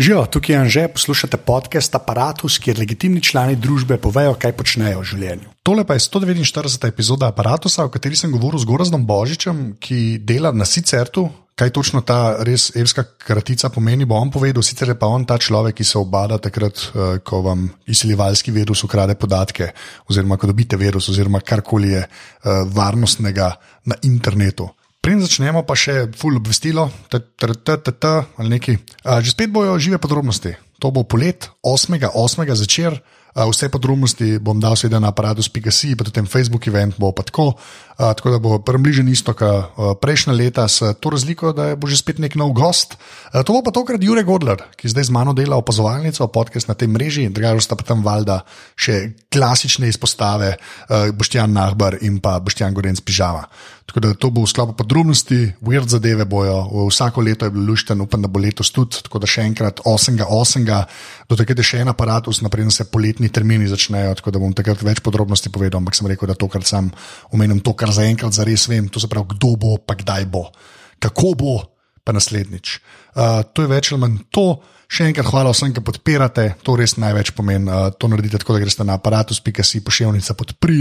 Živijo, tukaj je Anže, poslušate podcast Apparatus, kjer legitimni člani družbe povejo, kaj počnejo v življenju. Tole pa je 149. epizoda Apparatusa, o kateri sem govoril z Gorazdom Božičem, ki dela na Sicertu. Kaj točno ta res evska kratica pomeni, bo on povedal. Sicer je pa on ta človek, ki se obada takrat, eh, ko vam izsiljevalski virus ukrade podatke, oziroma ko dobite virus, oziroma karkoli je uh, varnostnega na internetu. Preden začnemo, pa še full obvestilo, ali nekaj. Že spet bojo žive podrobnosti. To bo polet 8.8. začer. Vse podrobnosti bom dal seveda na aparatus.si, pa tudi Facebook event bo pa tako. Tako da bo približen isto, kot prejšnja leta, s to razliko, da bo že spet nek nov gost. To bo pa tokrat Jurek Godler, ki zdaj z mano dela opazovalnico, podcast na tej mreži, drugače sta pa tam valjda še klasične izpostave, Boštjan Nahbar in pa Boštjan Gorenc Pižama. Tako da to bo v sklopu podrobnosti, weird zadeve bojo, vsako leto je bilo lušten, upam, da bo letos tudi. Tako da še enkrat 8.8. do takrat je še en aparatus, naprej se poletni termini začnejo, tako da bom takrat več podrobnosti povedal, ampak sem rekel, da to, kar sem omenil, to, kar zaenkrat zares vem, to se pravi, kdo bo, pa kdaj bo, kako bo, pa naslednjič. Uh, to je več ali manj to. Še enkrat hvala vsem, ki podpirate, to res največ pomeni. Uh, to naredite tako, da greste na aparatus.si pošiljnica podpri,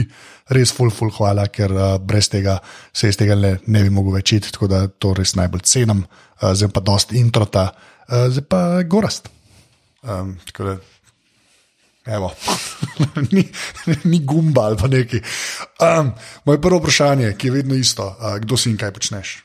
res full, full hvala, ker uh, brez tega se iz tega ne, ne bi mogel večiti, tako da to res najbolj cenim, uh, zdaj pa dost introta, uh, zdaj pa gorast. Um, evo, ni, ni gumba ali pa neki. Um, moje prvo vprašanje, ki je vedno isto, uh, kdo si in kaj počneš?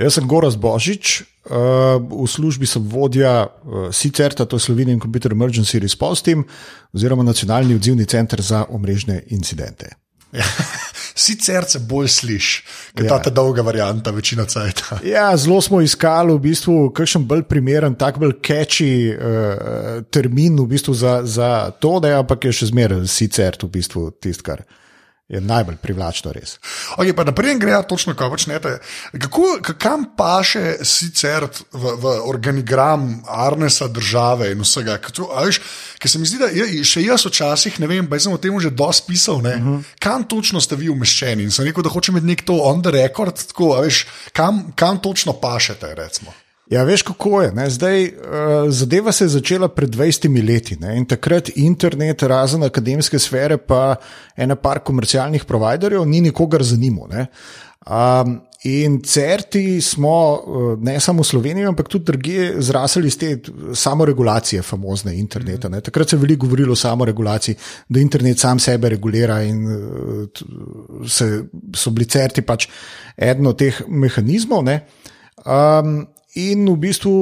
Jaz sem Goraz Božič, uh, v službi sem vodja uh, SICERT-a, to je Slovenian Computer Emergency Response Team, oziroma nacionalni odzivni center za omrežne incidente. Sicer se bolj slišiš, kot ja. ta dolga varianta, večina cajt. Ja, zelo smo iskali v bistvu kakšen bolj primeren, tak bolj catchy uh, termin v bistvu za, za to, da je ampak je še zmeraj sicer v bistvu tisto, kar je najbolj privlačno, res. Okay, pa naprej gre, točno kaj počnete. Kako, kam paše sicer v, v organigram Arnesa države in vsega? Ker se mi zdi, da je, še jaz včasih, ne vem, pa sem o tem že dosti pisal, uh -huh. kam točno ste vi umeščeni. In sem rekel, da hočem imeti nek to on the record, tako, veš, kam, kam točno pašete, recimo. Ja, veš, kako je. Ne? Zdaj, uh, zadeva se je začela pred 20 leti ne? in takrat internet, razen akademske sfere, pa ena par komercialnih providerjev, ni nikogar zanimal. Um, in certi smo, ne samo v Sloveniji, ampak tudi druge, zrasli iz te samoregulacije, famozne interneta. Ne? Takrat se je veliko govorilo o samoregulaciji, da internet sam sebe regulira in se, so bili certi pač eden od teh mehanizmov. Um, In v bistvu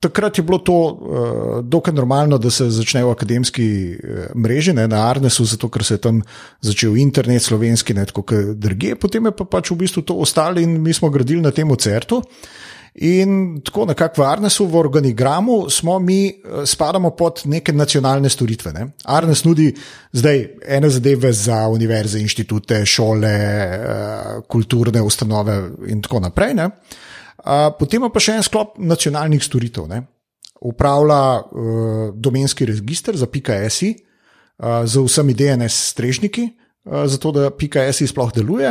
takrat je bilo to uh, dokaj normalno, da se začne v akademski uh, mreži, ne, na Arnesu, zato ker se je tam začel internet slovenski, ne tako kot druge, potem je pa pač v bistvu to ostalo in mi smo gradili na tem ocertu. In tako nekako v Arnesu, v organigramu, smo mi, eh, spadamo pod neke nacionalne storitve. Ne. Arnes nudi zdaj ene zadeve za univerze, inštitute, šole, kulturne ustanove in tako naprej. Ne potem pa še en sklop nacionalnih storitev. Ne? Upravlja uh, domenski register za PKSI uh, z vsemi DNS strežniki, uh, zato da PKSI sploh deluje.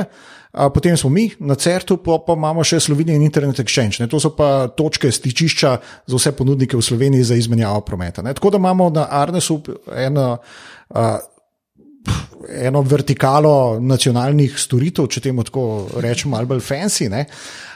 Uh, potem smo mi na CERT-u, pa, pa imamo še Slovenijo in Internet Exchange. Ne? To so pa točke stičišča za vse ponudnike v Sloveniji za izmenjavo prometa. Ne? Tako da imamo na Arnesu eno. Uh, Eno vertikalo nacionalnih storitev, če temu tako rečemo, ali bolj fancy.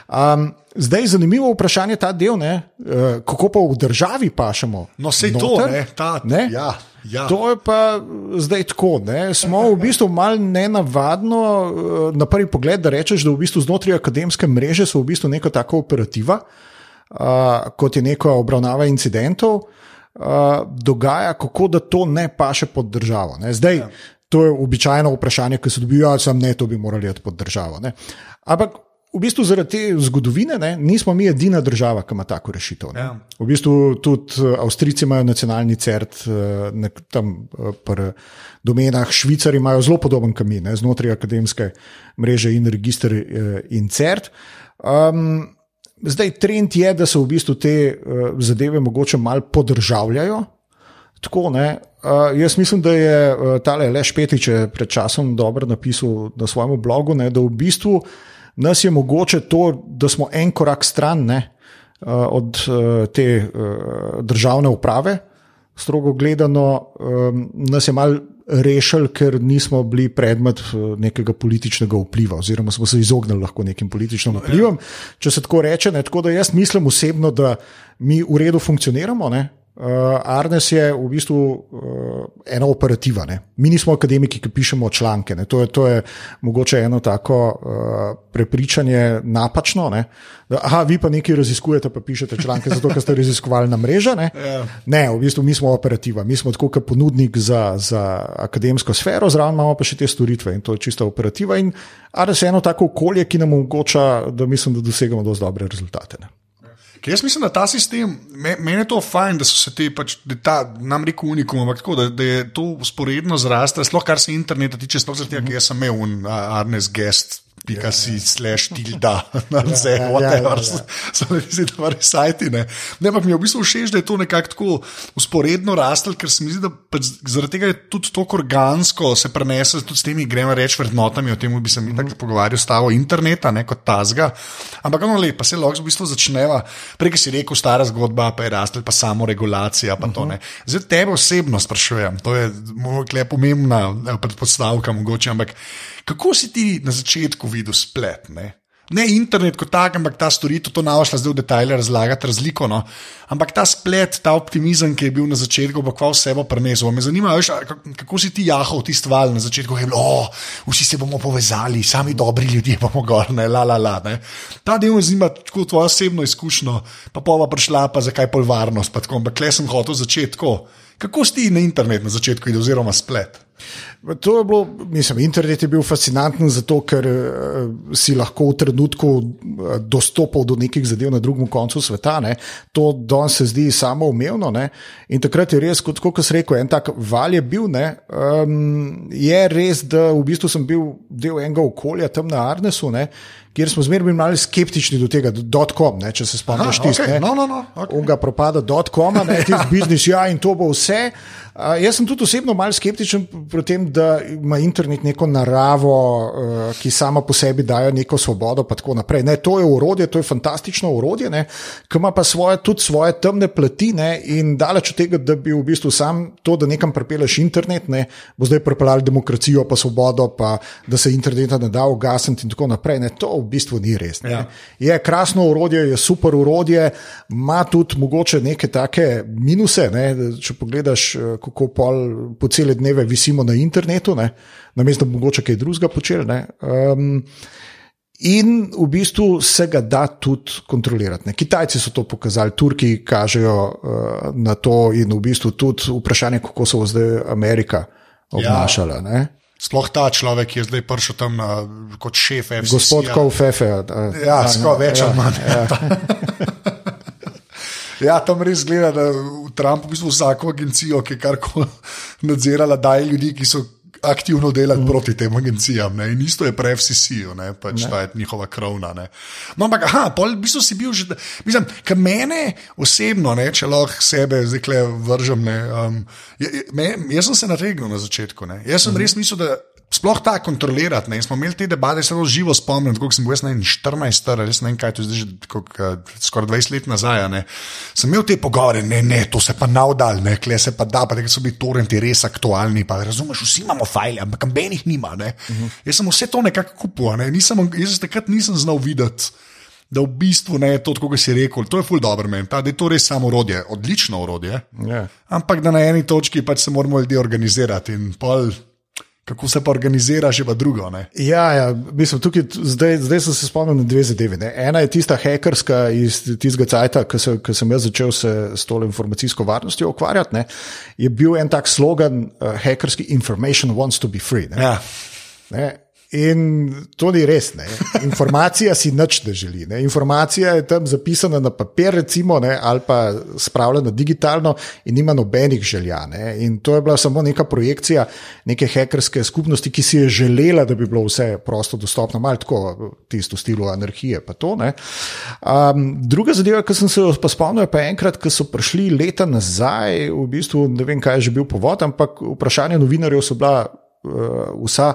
Um, Zdaj je zanimivo vprašanje ta del, ne, uh, kako pa v državi pašemo. No, se to, ne, ta, ne? Ja, ja. To je pa zdaj tako. Ne. Smo v bistvu malo nenavadno uh, na prvi pogled, da rečeš, da v bistvu znotraj akademske mreže so v bistvu neka taka operativa, uh, kot je neka obravnava incidentov, uh, dogaja, kako da to ne paše pod državo. Ne. Zdaj, ja. To je običajno vprašanje, ki se dobijo, ali sem ne, to bi morali iti pod državo. Ne. Ampak v bistvu zaradi te zgodovine ne, nismo mi edina država, ki ima tako rešitev. Ja. V bistvu tudi eh, Avstrijci imajo nacionalni cert, eh, nek, tam eh, pri domenah, Švicari imajo zelo podoben kamin ne, znotraj akademske mreže in registr in cert. Um, zdaj, trend je, da se v bistvu te uh, zadeve mogoče malo podržavljajo. Tako, uh, jaz mislim, da je uh, tale Leš Petič pred časom dobro napisal na svojem blogu, ne, da v bistvu uh, nas je mogoče to, da smo en korak stran, ne, od uh, te uh, državne uprave, strogo gledano, um, nas je mal rešili, ker nismo bili predmet nekega političnega vpliva, oziroma smo se izognili lahko nekim političnim vplivom. Če se tako reče, ne, tako da jaz mislim osebno, da mi v redu funkcioniramo. Ne, Uh, Arnes je v bistvu uh, ena operativa. Ne? Mi nismo akademiki, ki pišemo članke. To je, to je mogoče eno tako uh, prepričanje napačno. Ne? Da, aha, vi pa nekaj raziskujete, pa pišete članke, zato ker ste raziskovali na mreže. Ne? Yeah. Ja. ne, v bistvu mi smo operativa, mi smo tako kot ponudnik za, za akademsko sfero, zraven imamo pa še te storitve in to je čista operativa. In Arnes je eno tako okolje, ki nam omogoča, da mislim, da dosegamo dosti dobre rezultate. Ne? Ker jaz mislim, da ta sistem, meni je to fajn, da so se ti, pač, da ta, nam reko unikum, ampak tako, da, da je to usporedno zrastel, sploh kar se interneta tiče, sploh zato, ker jaz sem imel un Arnes Guest pika si, slash tilda, na vse, whatever, so neki dobri sajti. Ne, ampak mi je v bistvu všeč, da je to nekako tako usporedno rastel, ker se mi zdi, da pač zaradi tega je tudi tako organsko se prenese tudi s temi, gremo reči, vrednotami, o tem bi se mi tako pogovarjal, stavo interneta, ne kot tazga. Ampak ono lepo, se lahko v bistvu začneva, prej si rekel, stara zgodba, pa je rastel, pa samo regulacija, pa to ne. Zdaj tebe osebno sprašujem, to je moja pomembna eh, predpostavka mogoče, ampak kako si ti na začetku videl splet? Ne? Ne internet kot tak, ampak ta storitev, to naučila zdaj v detajle razlagati razliko. No? Ampak ta splet, ta optimizem, ki je bil na začetku, pa kva vse bo prenesel. Me zanima, veš, kako si ti jahal tisti val na začetku, ki je bilo, oh, vsi se bomo povezali, sami dobri ljudje bomo gor, ne, la, la, la. Ne? Ta del me zanima, kot tvoja osebno izkušnja, pa pa prišla, pa zakaj pol varnost, pa tako, ampak le sem hotel začeti tako. Kako si ti na internet na začetku, oziroma splet? To je bilo, mislim, internet je bil fascinanten zato, ker uh, si lahko v trenutku uh, dostopal do nekih zadev na drugem koncu sveta. Ne. To danes se zdi samoumevno. Ne. In takrat je res, kot, kot sem rekel, en tak val je bil. Um, je res, da v bistvu sem bil del enega okolja tam na Arnesu. Ne kjer smo zmeraj bili malo skeptični do tega, dotcom, če se spomniš, tisti, ki okay. no, no, no, okay. ga propada, dotcom, ne tisti biznis, ja, in to bo vse. Uh, jaz sem tudi osebno malo skeptičen pri tem, da ima internet neko naravo, uh, ki sama po sebi daje neko svobodo. Ne, to je urodje, to je fantastično urodje, ki ima pa svoje, tudi svoje temne plati. Ne, in daleč od tega, da bi v bistvu sam to, da nekam prepeleš internet, ne, bo zdaj prepeljal demokracijo, pa svobodo, pa da se interneta ne da ugasniti in tako naprej. Ne, to v bistvu ni res. Ja. Je krasno urodje, je super urodje, ima tudi mogoče neke take minuse. Ne, če pogledaš, kako pol, po cele dneve visimo na internetu, namesto da bi mogoče kaj drugega počeli. Um, in v bistvu se ga da tudi kontrolirati. Ne. Kitajci so to pokazali, Turki kažejo uh, na to, in v bistvu tudi vprašanje, kako se bo zdaj Amerika obnašala. Ja. Sploh ta človek, ki je zdaj prišel tam na, kot šef FCC. Gospod Kovfefe. Ja, ja skoro več ali manj. Ja. Ja, tam res gleda, da v Trumpu v bistvu vsako agencijo, ki je karkoli nadzirala, daje ljudi, ki so aktivno delali mm. proti tem agencijam. Ne? In isto je pri FCC-ju, pač ta je njihova krovna. Ne? No, ampak, aha, pol, v bistvu si bil že, mislim, kar mene osebno, ne, če lahko sebe zdaj vržem. Ne, um, je, me, jaz sem se nategnil na začetku. Ne? Jaz sem mm. res mislil, da sploh ta kontrolirati. Ne. Smo imeli te debate, zelo živo spomnim, kako sem bil jaz 14, star, res ne vem kaj, to je že skoraj 20 let nazaj. Ne. Sem imel te pogovore, ne, ne, to se pa navdal, ne, kle se pa da, pa so bili torrenti res aktualni. Pa, razumeš, vsi imamo file, ampak kambenih nima. Uh mhm. -huh. Jaz sem vse to nekako kupoval, ne. nisem, jaz takrat nisem znal videti. Da v bistvu ne je to, kot si rekel, to je ful dobro meni, da je to res samo orodje, odlično orodje. Yeah. Ja. Ampak da na eni točki pač se moramo ljudje organizirati in pol kako se pa organizira, že pa drugo. Ne? Ja, ja mislim, tukaj, zdaj, zdaj sem se spomnil na dve zadevi. Ne? Ena je tista hekerska iz tistega cajta, ki se, sem jaz začel se s to informacijsko varnostjo ukvarjati. Ne? Je bil en tak slogan, uh, hekerski information wants to be free. Ne? Ja. Ne? In to ni res. Ne. Informacija si nič ne želi. Ne. Informacija je tam zapisana na papir, recimo, ne, ali pa spravljena digitalno, in nima nobenih želja. Ne. In to je bila samo neka projekcija neke hekerske skupnosti, ki si je želela, da bi bilo vse prosto dostopno, malo tako, tisto stilo anarhije. To, um, druga zadeva, ki sem se jo spomnil, je pa enkrat, ko so prišli leta nazaj, v bistvu ne vem, kaj je že bil povod, ampak vprašanje novinarjev so bila uh, vsa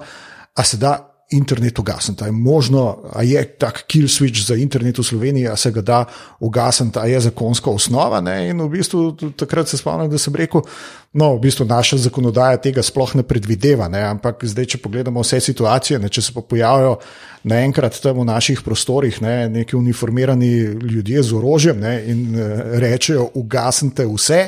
a se da internet ugasniti. Je možno, a je tak kill switch za internet v Sloveniji, a se ga da ugasniti, a je zakonska osnova. Ne? In v bistvu takrat se spomnim, da sem rekel, no, v bistvu naša zakonodaja tega sploh ne predvideva. Ne? Ampak zdaj, če pogledamo vse situacije, ne? če se pa pojavijo naenkrat tam v naših prostorih ne? neki uniformirani ljudje z orožjem ne? in eh, rečejo, ugasnite vse.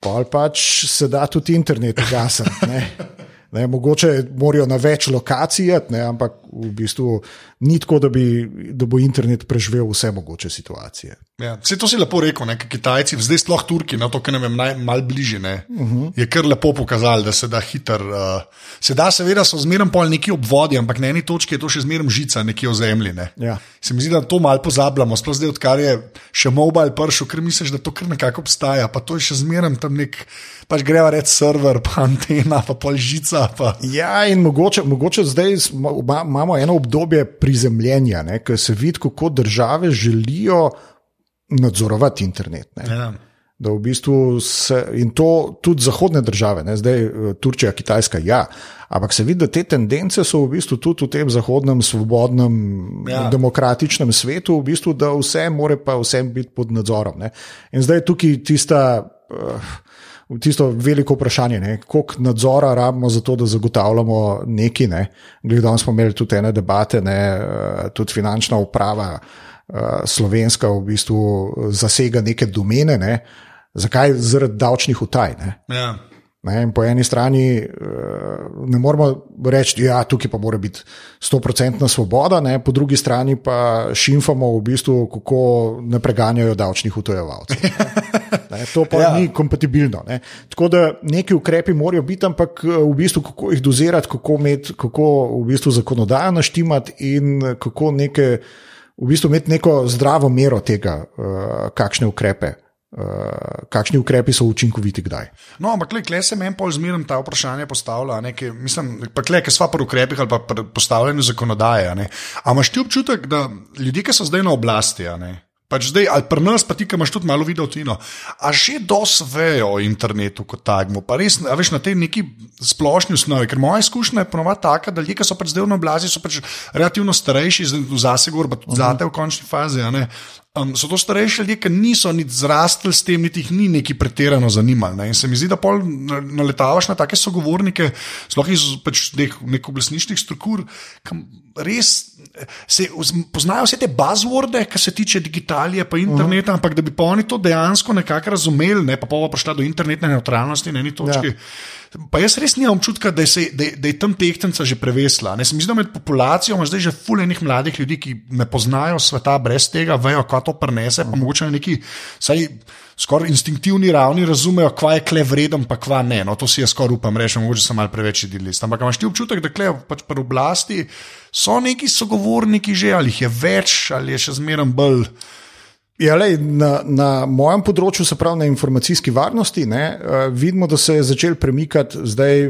Pa pač se da tudi internet ugasniti. Ne, mogoče morajo na več lokacij, ampak v bistvu ni tako, da, bi, da bo internet preživel vse mogoče situacije. Ja, vse to si lepo rekel, ne, Kitajci, zdaj sploh Turki, no, to, kar nam je najbolj bližje, uh mhm. -huh. je kar lepo pokazali, da se da hiter. Uh, se da, seveda, so zmeraj pol neki obvodi, ampak na eni točki je to še zmeraj žica, nekje v zemlji. Ne. Ja. Se mi zdi, da to malo pozabljamo, sploh zdaj, odkar je še mobile pršel, ker misliš, da to kar nekako obstaja, pa to je še zmeraj tam nek pač greva reči server, pa antena, pa pol žica. Pa. Ja, in mogoče, mogoče zdaj imamo eno obdobje prizemljenja, ker se vidi, kako države želijo nadzorovati internet. Ja. Da v bistvu se, in to tudi zahodne države, ne, zdaj eh, Turčija, Kitajska, ja, ampak se vidi, da te tendence so v bistvu tudi v tem zahodnem, svobodnem, ja. demokratičnem svetu, v bistvu, da vse more pa vsem biti pod nadzorom. Ne. In zdaj je tukaj tista. Uh, tisto veliko vprašanje, koliko nadzora rabimo za to, da zagotavljamo neki. Ne? Gledali smo imeli tudi ene debate, ne? Eh, tudi finančna uprava uh, slovenska v bistvu zasega neke domene. Ne? Zakaj? Zaradi davčnih utaj. Ja. Ne, po eni strani eh, ne moramo reči, da ja, tukaj pa mora biti 100-odstotna svoboda, ne, po drugi strani pa šimfamo, v bistvu, kako ne preganjajo davčnih utojevalcev. To pa ja. ni kompatibilno. Ne. Tako da neki ukrepi morajo biti, ampak eh, v bistvu, kako jih dozirati, kako, med, kako v bistvu zakonodajo naštimati in kako neke, v bistvu imeti neko zdravo mero tega, uh, kakšne ukrepe. Uh, kakšni ukrepi so učinkoviti, kdaj? No, ampak le se meni pol zmerno ta vprašanje postavlja. Nekaj, mislim, pa le, ki sva pri ukrepih ali pa pri postavljanju zakonodaje. Ampak imaš ti občutek, da ljudje, ki so zdaj na oblasti, pač zdaj, ali pri nas, pa ti, ki imaš tudi malo video tino, a že dosvejo o internetu kot takmu, pa res, veš na tej neki splošni osnovi, ker moja izkušnja je ponovadi taka, da ljudje, ki so pač zdaj na oblasti, so pač relativno starejši, v zasegor, pa tudi uh -huh. zate v končni fazi. Um, so to starejši ljudje, ki niso niti zrastli s tem, niti jih ni neki pretirano zanimali. Ne? In se mi zdi, da pol naletavaš na take sogovornike, sploh iz pač nekih oblastniških struktur, ki res se, poznajo vse te buzzworde, kar se tiče digitalije in interneta, uh -huh. ampak da bi pa oni to dejansko nekako razumeli, ne? pa pa pa prišla do internetne neutralnosti na eni točki. Ja. Pa jaz res nimam občutka, da, da, da je tam tehtnica že prevesla. Ne, se mi zdi, da med populacijo imamo zdaj že fulejnih mladih ljudi, ki ne poznajo sveta brez tega, vejo, kaj to prenese, pa mogoče na neki skoraj instinktivni ravni razumejo, kva je kle vreden, pa kva ne. No, to si jaz skoraj upam reči, mogoče sem malo preveč idilist. Ampak imaš ti občutek, da kle pač pri oblasti so neki sogovorniki že, ali jih je več, ali je še zmeraj bolj. Ja, lej, na, na mojem področju, se pravi na informacijski varnosti, ne, uh, vidimo, da se je začel premikati zdaj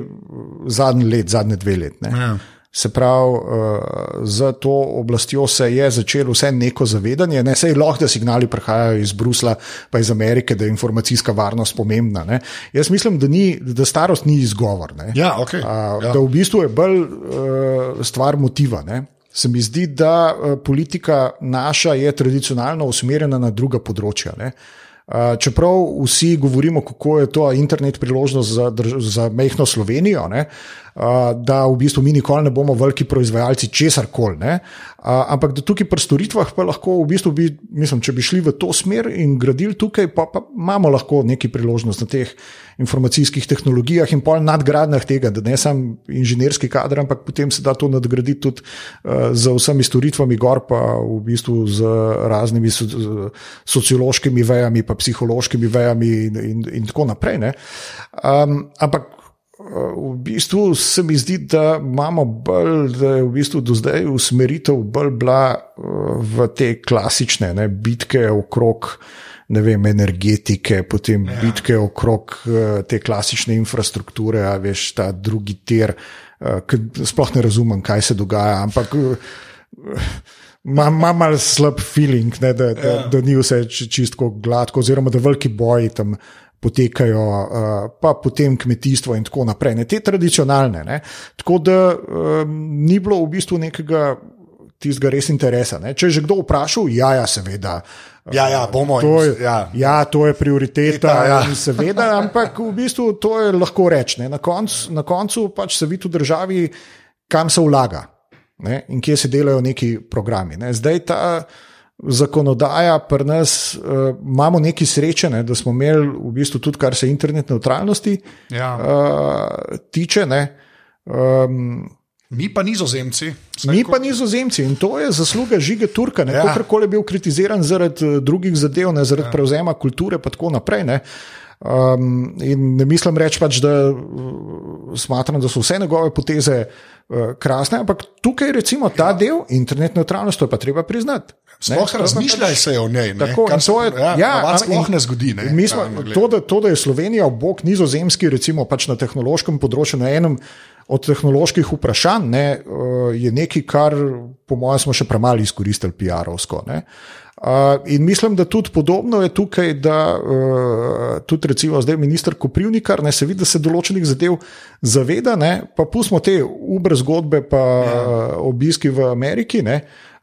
zadnji let, zadnje dve leti. Ja. Se pravi, uh, za to oblastjo se je začelo vse neko zavedanje, ne se je lahko, da signali prihajajo iz Brusla, pa iz Amerike, da je informacijska varnost pomembna. Ne. Jaz mislim, da, ni, da starost ni izgovor. Ja, okay. uh, ja. Da v bistvu je bolj uh, stvar motiva. Ne. Se mi zdi, da eh, politika naša je tradicionalno usmerjena na druga področja. Ne? Eh, čeprav vsi govorimo, kako je to internet priložnost za, za mehko Slovenijo, ne? Da v bistvu mi nikoli ne bomo veliki proizvajalci česar koli. Ampak da tukaj pri storitvah pa lahko, v bistvu bi, mislim, če bi šli v to smer in gradili tukaj, pa, pa imamo lahko neki priložnost na teh informacijskih tehnologijah in pol nadgradnjah tega, da ne samo inženirski kader, ampak potem se da to nadgraditi tudi uh, z vsemi storitvami, gor pa v bistvu z raznimi so, sociološkimi vejami, pa psihološkimi vejami in, in, in tako naprej. Um, ampak v bistvu se mi zdi, da imamo bolj, da je v bistvu do zdaj usmeritev bolj bila eh, v te klasične ne, bitke okrog. Ne vem, energetike, potem ja. bitke okrog uh, te klasične infrastrukture, a veš, ta drugi tir, uh, ki sploh ne razumem, kaj se dogaja, ampak imam uh, malo slab feeling, ne, da, da, ja. da ni vse čisto gladko, oziroma da veliki boji tam potekajo, uh, pa potem kmetijstvo in tako naprej, ne te tradicionalne. Ne. Tako da um, ni bilo v bistvu nekega tistega res interesa. Ne. Če je že kdo vprašal, ja, ja seveda. Ja, ja, bomo To je, ja. ja, to je prioriteta, Eta, ja. in seveda, ampak v bistvu to je lahko reči. ne. Na, konc, na koncu pač se vidi v državi, kam se vlaga ne, in kje se delajo neki programi. Ne. Zdaj ta zakonodaja pri nas, uh, imamo neki sreče, ne, da smo imeli v bistvu tudi, kar se internet neutralnosti Ja. uh, tiče. Ne, um, Mi pa nizozemci. Mi pa nizozemci in to je zasluga žige Turka, Ja. ja. kakorkoli je bil kritiziran zaradi eh, drugih zadev, ne, zaradi ja. prevzema kulture in tako naprej. Ne. Um, in ne mislim reči, pač, da uh, smatram, da so vse njegove poteze uh, krasne, ampak tukaj recimo ta ja. del, internet neutralnost, to je pa treba priznati. Sploh razmišljaj se o njej. Ne? Tako, Kar to je, ja, ja, sploh ne zgodi. Ne? Mi smo, to, da, to, da je Slovenija ob bok nizozemski, recimo pač na tehnološkem področju, na enem od tehnoloških vprašanj, ne, eh, je nekaj, kar po mojem smo še premalo izkoristili PR-ovsko. Uh, in mislim, da tudi podobno je tukaj, da uh, tudi recimo zdaj minister Koprivnikar ne se vidi, da se določenih zadev zaveda, ne, pa pustimo te Uber zgodbe, pa ja. uh, obiski v Ameriki. Ne,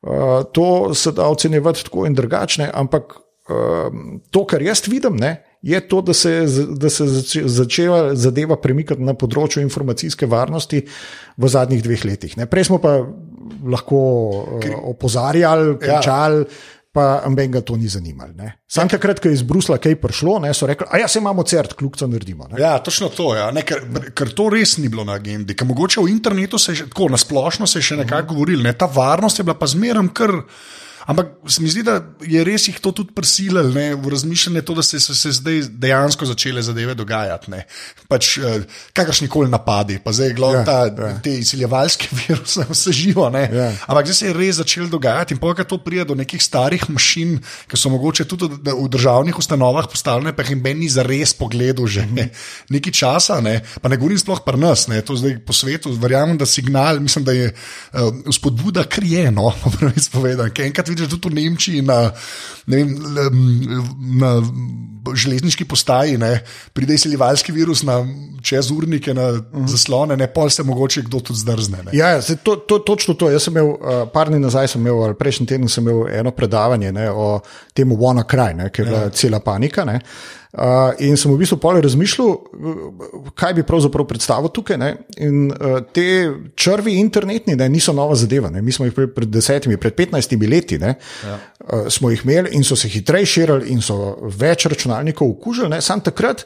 uh, to se da ocenjevati tako in drugačne, ampak um, to, kar jaz vidim, ne, je to, da se, da se začela zadeva premikati na področju informacijske varnosti v zadnjih dveh letih. Ne. Prej smo pa lahko uh, opozarjali, kričali. Pa ambenga to ni zanimalo. Sam takrat, ko je iz Brusla kaj prišlo, ne, so rekli: A ja, se imamo cert, kljubco naredimo. Ne. Ja, točno to. Ja. Ne, ker, ker to res ni bilo na agendi. Ker mogoče v internetu se je tako nasplošno se je še nekako govorilo. Ne. Ta varnost je bila pa zmeraj kar. Ampak se mi zdi, da je res jih to tudi prisililo ne, v razmišljanje, to, da se so se zdaj dejansko začele zadeve dogajati. Ne. Pač eh, kakršni koli napadi, pa zdaj glavno Ja, ja. te izsiljevalske viruse, vse živo. ne. Ja. Ampak zdaj se je res začelo dogajati in pokaj to pride do nekih starih mašin, ki so mogoče tudi v- državnih ustanovah postavljene, pa jih meni za res pogledal že ne, nekaj časa. Ne. Pa ne govorim sploh pri nas, ne, to zdaj po svetu. Verjamem, da signal, mislim, da je uh, spodbuda krijeno, pravi spovedan. Ker enkrat vidiš tudi v Nemčiji na, ne vem, na železniški postaji, ne, pride izsiljevalski virus na čez urnike, na zaslone, ne, pol se mogoče kdo tudi zdrzne. Ne. Ja, ja, zdaj to, to, točno to. Jaz sem imel, uh, par dni nazaj, sem imel, prejšnji teden, sem imel eno predavanje ne, o tem Wanna Cry, ne, ki je bila ja. cela panika. Ne. Uh, in sem v bistvu pol razmišljal, kaj bi pravzaprav predstavil tukaj. Ne. In uh, te črvi internetni ne, niso nova zadeva. Ne. Mi smo jih pred, pred desetimi, pred petnajstimi leti ne, ja. uh, smo jih imeli in so se hitreje širili in so več računalnikov okužili. Ne. Sam takrat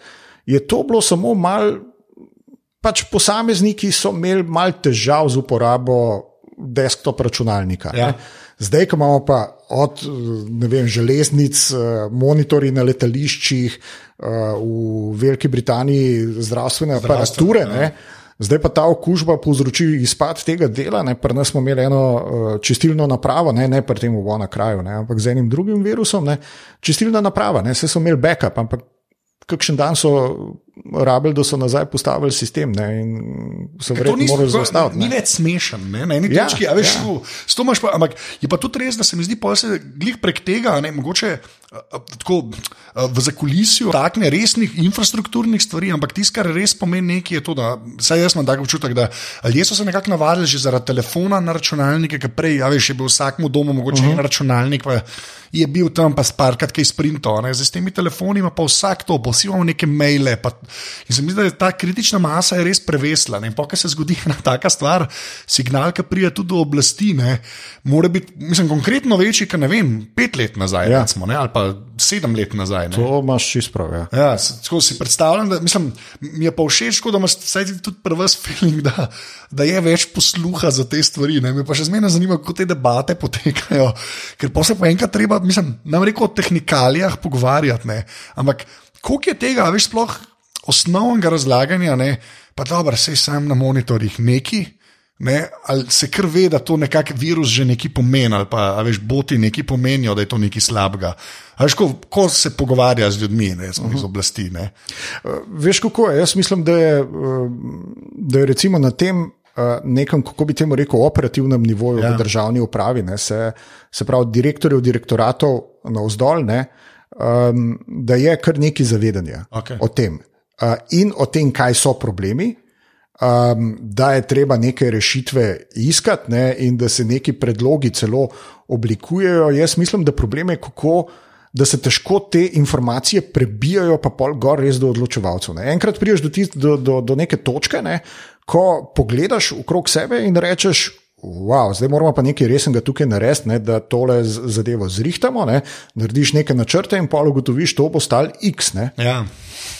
je to bilo samo malo pač posamezniki so imeli malo težav z uporabo desktop računalnika. Ja. ne. Zdaj, ko imamo pa od ne vem, železnic, eh, monitorji na letališčih, eh, v Veliki Britaniji zdravstvene aparature. ja. Ne, Zdaj pa ta okužba povzroči izpad tega dela. Ne, pri nas smo imeli eno uh, čistilno napravo, ne, ne pri tem v Vona kraju, ne, ampak z enim drugim virusom. Ne, čistilna naprava, ne, vse so imeli backup, ampak kakšen dan so rabili, da so nazaj postavili sistem ne, in so Ker to verjetno ni- morali to zaustaviti. Ni ne. več smešen, ne? na eni Ja, točki. a Veš, ja. to imaš pa, ampak je pa tudi res, da se mi zdi, da se glih prek tega, ne, mogoče tako, v zakulisju takne resnih infrastrukturnih stvari, ampak tisto, kar res pomeni nekaj, je to, da saj jaz imam tak občutek, da ljudje so se nekako navadili že zaradi telefona na računalnike, ker prej, a veš, je bil vsakmu domu mogoče uh -huh. en računalnik. Pa, Je bil tam pa sparkrat kaj sprintov, zdaj s temi telefoni ima pa vsak to, pa vsi imamo neke maile. Pa, in se mi zdi, da ta kritična masa je res prevesla. Ne? In pa, kar se zgodi ena taka stvar, signal, ki pride tudi do oblasti, ne? mora biti, mislim, konkretno večji, kot ne vem, pet let nazaj, Ja. ja. recimo, ne? ali pa sedem let nazaj. Ne? To imaš čist prav. Ja. Ja, tako si predstavljam, da mislim, mi je pa všeč, da imaš vsaj tudi pri vas feeling, da, da je več posluha za te stvari. Ne? Me pa še zmeraj zanima, kako te debate potekajo, ker pa se pa enkrat treba, mislim, nam reko o tehnikalijah pogovarjati, ne? ampak koliko je tega, veš, sploh osnovnega razlaganja, ne? pa dobro, sej sam na monitorjih neki. Ne, ali se kar ve, da to nekako virus že nekaj pomeni, ali pa veš, boti nekaj pomenijo, da je to nekaj slabega. Veš, ko, ko se pogovarja z ljudmi, ne, uh -huh. iz oblasti. Ne. Uh, Veš, kako je? Jaz mislim, da je, uh, da je recimo na tem. uh, Nekem, kako bi temu rekel, operativnem nivoju ja. V državni upravi, ne, se, se pravi, direktorjev direktoratov na vzdolj, ne, um, da je kar nekaj zavedanja Okej. o tem uh, in o tem, kaj so problemi. Um, da je treba neke rešitve iskati, ne, in da se neki predlogi celo oblikujejo. Jaz mislim, da problem je, kako da se težko te informacije prebijajo, pa pol gor res do odločevalcev. Ne. Enkrat priješ do, tist, do, do, do neke točke, ne, ko pogledaš okrog sebe in rečeš. Wow, zdaj moramo pa nekaj resnega tukaj narediti, ne, da tole zadevo zrihtamo. Ne, narediš neke načrte in pol ugotoviš, to bo stal X. Ne. Ja.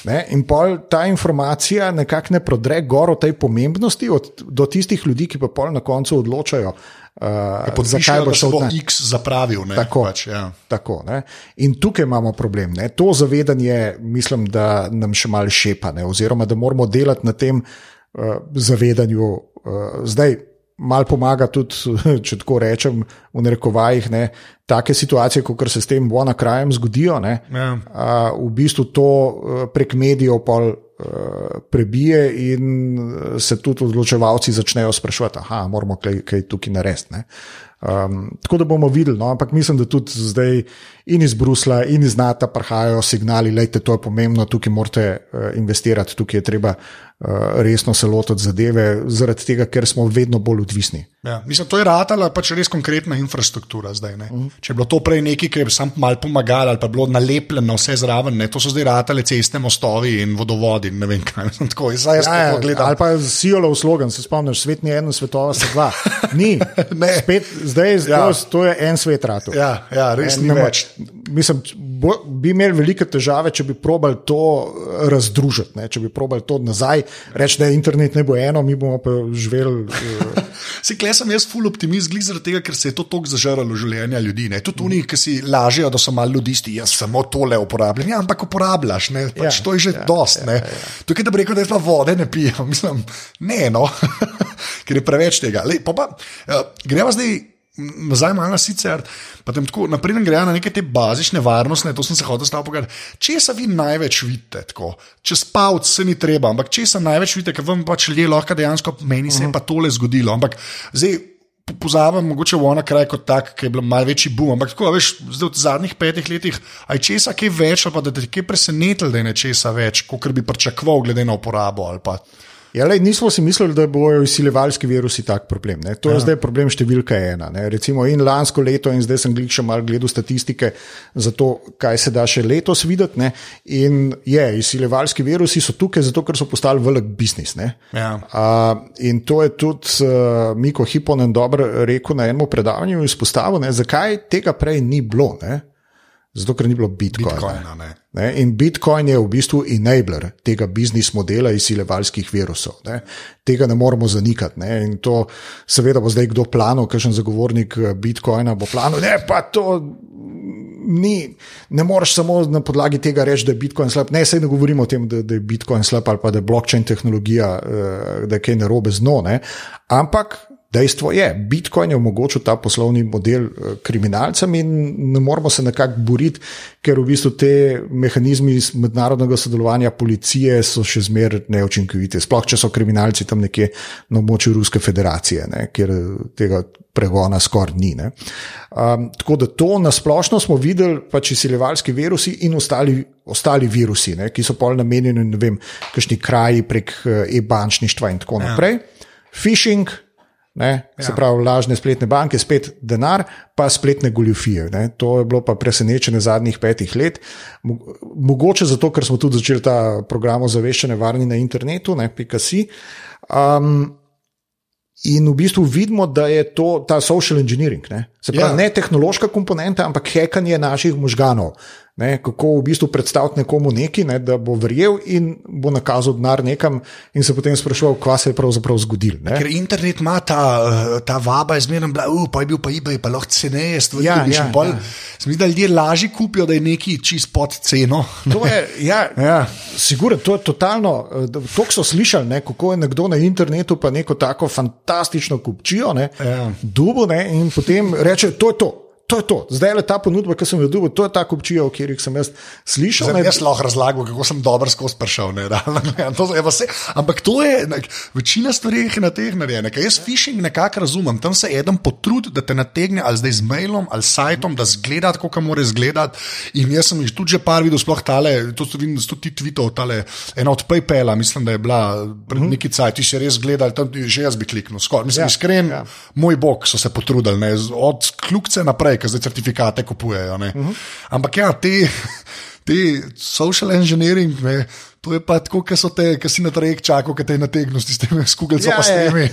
Ne? In pol ta informacija nekako ne prodre gor o tej pomembnosti od, do tistih ljudi, ki pa pol na koncu odločajo, uh, Podpišajo, da se bo ne. X zapravil. Ne, Tako. Pač, ja. Tako, ne? In tukaj imamo problem. Ne? To zavedanje, mislim, da nam še malo šepa, ne? oziroma da moramo delati na tem uh, zavedanju. Uh, zdaj, malo pomaga tudi, če tako rečem, v narekovajih, ne? take situacije, kot se s tem vona krajem zgodijo. Ne? Ja. Uh, v bistvu to uh, prek medijev pol. uh, Prebije in uh, se tudi odločevalci začnejo sprašovati, da moramo kaj, kaj tukaj narediti. ne. Um, tako da bomo videli, no, ampak mislim, da tudi zdaj in iz Brusla, in iz NATO prihajajo signali, da je to pomembno, tukaj morate uh, investirati, tukaj je treba uh, resno se lotiti zadeve, zaradi tega, ker smo vedno bolj odvisni. Ja, mislim, to je ratala pač res konkretna infrastruktura zdaj. Ne. Če je bilo to prej nekaj, ki je sam mal pomagalo, ali pa bilo nalepljeno vse zraven, ne. to so zdaj ratale ceste, mostovi in vodovodi. Ne vem, kaj mislim, tako. Zdaj jaz ja, to gledam. ali pa Sijolov slogan, se spomniš, svet ni eno, svetova sta dva. Ni. Spet, zdaj Ja. ja. to je en svet ratu. Ja, ja, res ni več. Mislim, bo, bi imeli velike težave, če bi probali to eh, razdružiti, ne? če bi probali to nazaj, reči, da internet ne bo eno, mi bomo pa živeli. Uh, Si klej sem jaz full optimist, glih zaradi tega, ker se je to tako zažrlo življenja ljudi. Ne. Tudi oni, ki si lažejo, da so malo ludisti, jaz samo tole uporabljam. Ja, ampak uporabljaš, ne. Pač Ja, to je že ja, dost. Ja, ja. Tukaj, da bi rekel, da jaz pa vode ne pijem, mislim, ne, no, ker je preveč tega. Lej, pa pa, uh, greva zdaj. Malo na sicer, pa tam tako naprej grejo na neke te bazične varnostne, to sem se hotel staviti pogledati. Česa vi največ vidite, tako? čez pavc se ni treba, ampak česa največ vidite, ker vam pač ljudje lahko dejansko, meni se je pa tole zgodilo. Ampak zdaj po- pozabim, mogoče v ona kraj kot tak, ki je bil malce večji boom. Ampak tako, veš, zdaj v zadnjih petih letih, aj česa kaj več, ali pa da te kaj presenetilo, da je nečesa več, kot bi pričakoval, glede na uporabo. ali pa- Ja, lej, nismo si mislili, da bojo izsiljevalski virusi tak problem. Ne. To je ja. zdaj problem številka ena. Ne. Recimo in lansko leto, in zdaj sem glih še malo gledal statistike za to, kaj se da še letos videti. Ne. In je, izsiljevalski virusi so tukaj, zato ker so postali velik biznis. ne. Ja. Uh, in to je tudi uh, Miko Hiponen dobro rekel na enem predavanju, izpostavil, ne, zakaj tega prej ni bilo. Ne. Zato, ker ni bilo Bitcoina. Bitcoina, ne. Ne? In Bitcoin je v bistvu enabler tega biznis modela izsilevalskih virusov. Ne? Tega ne moremo zanikati. Ne? In to, seveda, bo zdaj kdo planil, kakšen zagovornik eh, Bitcoina bo planil, ne pa to. Ni, ne moreš samo na podlagi tega reči, da je Bitcoin slab. Ne, sej ne govorimo o tem, da, da je Bitcoin slab ali pa da je blockchain tehnologija, eh, da je kaj narobe z. Ne? Ampak dejstvo je, Bitcoin je omogočil ta poslovni model eh, kriminalcem in ne moramo se nekako boriti, ker v bistvu te mehanizmi iz mednarodnega sodelovanja policije so še zmeraj neučinkoviti. Sploh, če so kriminalci tam nekje na območju Ruske federacije, ne, kjer eh, tega pregona skoraj ni. ne. Um, tako da to nasplošno smo videli, pač izsiljevalski virusi in ostali, ostali virusi, ne, ki so pol namenjeni, ne vem, kakšni kraji prek eh, e-bančništva in tako naprej. Phishing, ne, ja. se pravi lažne spletne banke, spet denar, pa spletne goljufije. Ne. To je bilo pa presenečenje zadnjih petih let. Mo- Mogoče zato, ker smo tudi začeli ta program ozaveščanja varni na internetu, ne, si. Um, In v bistvu vidimo, da je to ta social engineering. Ne, Se pravi, ja. ne tehnološka komponenta, ampak hekanje naših možganov. Ne, kako v bistvu predstaviti nekomu nekaj, ne, da bo verjel in bo nakazal denar nekam, in se potem sprašoval, kaj se je pravzaprav zgodilo. ne. Ker internet ima ta, eh, ta vaba, je zmerno bila, uh, pa je bil pa eBay, pa lahko ceneje stvari. Ja, dobiš." ja, pol ja. Se mi zdi, da ljudje lažje kupijo, da je neki čist pod ceno. To je, ja, Ja. Sigurno, to je totalno. eh, To so slišali, ne, kako je nekdo na internetu pa neko tako fantastično kupčijo, ne, Ja. dubo, ne, in potem reče, to je to. To je to. Zdaj je ta ponudba, ki sem jo dobil, to je ta kupčija, o kateri sem jaz slišal. Zdaj, jaz lahko razlagam, kako sem dobro skozi prišel. Ne, to, je, vse, ampak to je, ne, večina stvari na teh narejenih. Jaz phishing nekako razumem, tam se eden potrudi, da te nategne ali zdaj z mailom ali sajtom, da zgleda kot mora izgledati. In jaz sem jih tudi že par videl, sploh tale, to so vidim, sto ti tvitev, tale, ena od PayPala, mislim, da je bila pred neki cajt, ti si res gledal, tam že jaz bi kliknil. Skor, mislim, ja, iskren, ja. moj bog so se potrudili, ne, od kljukce naprej, ker zdaj certifikate kupujejo. Uh -huh. Ampak ja, te, te social engineering. Ne, To je pa tako, ki si na trajek čakal, ki te je nategnil s temi skugalci, ja, pa s temi.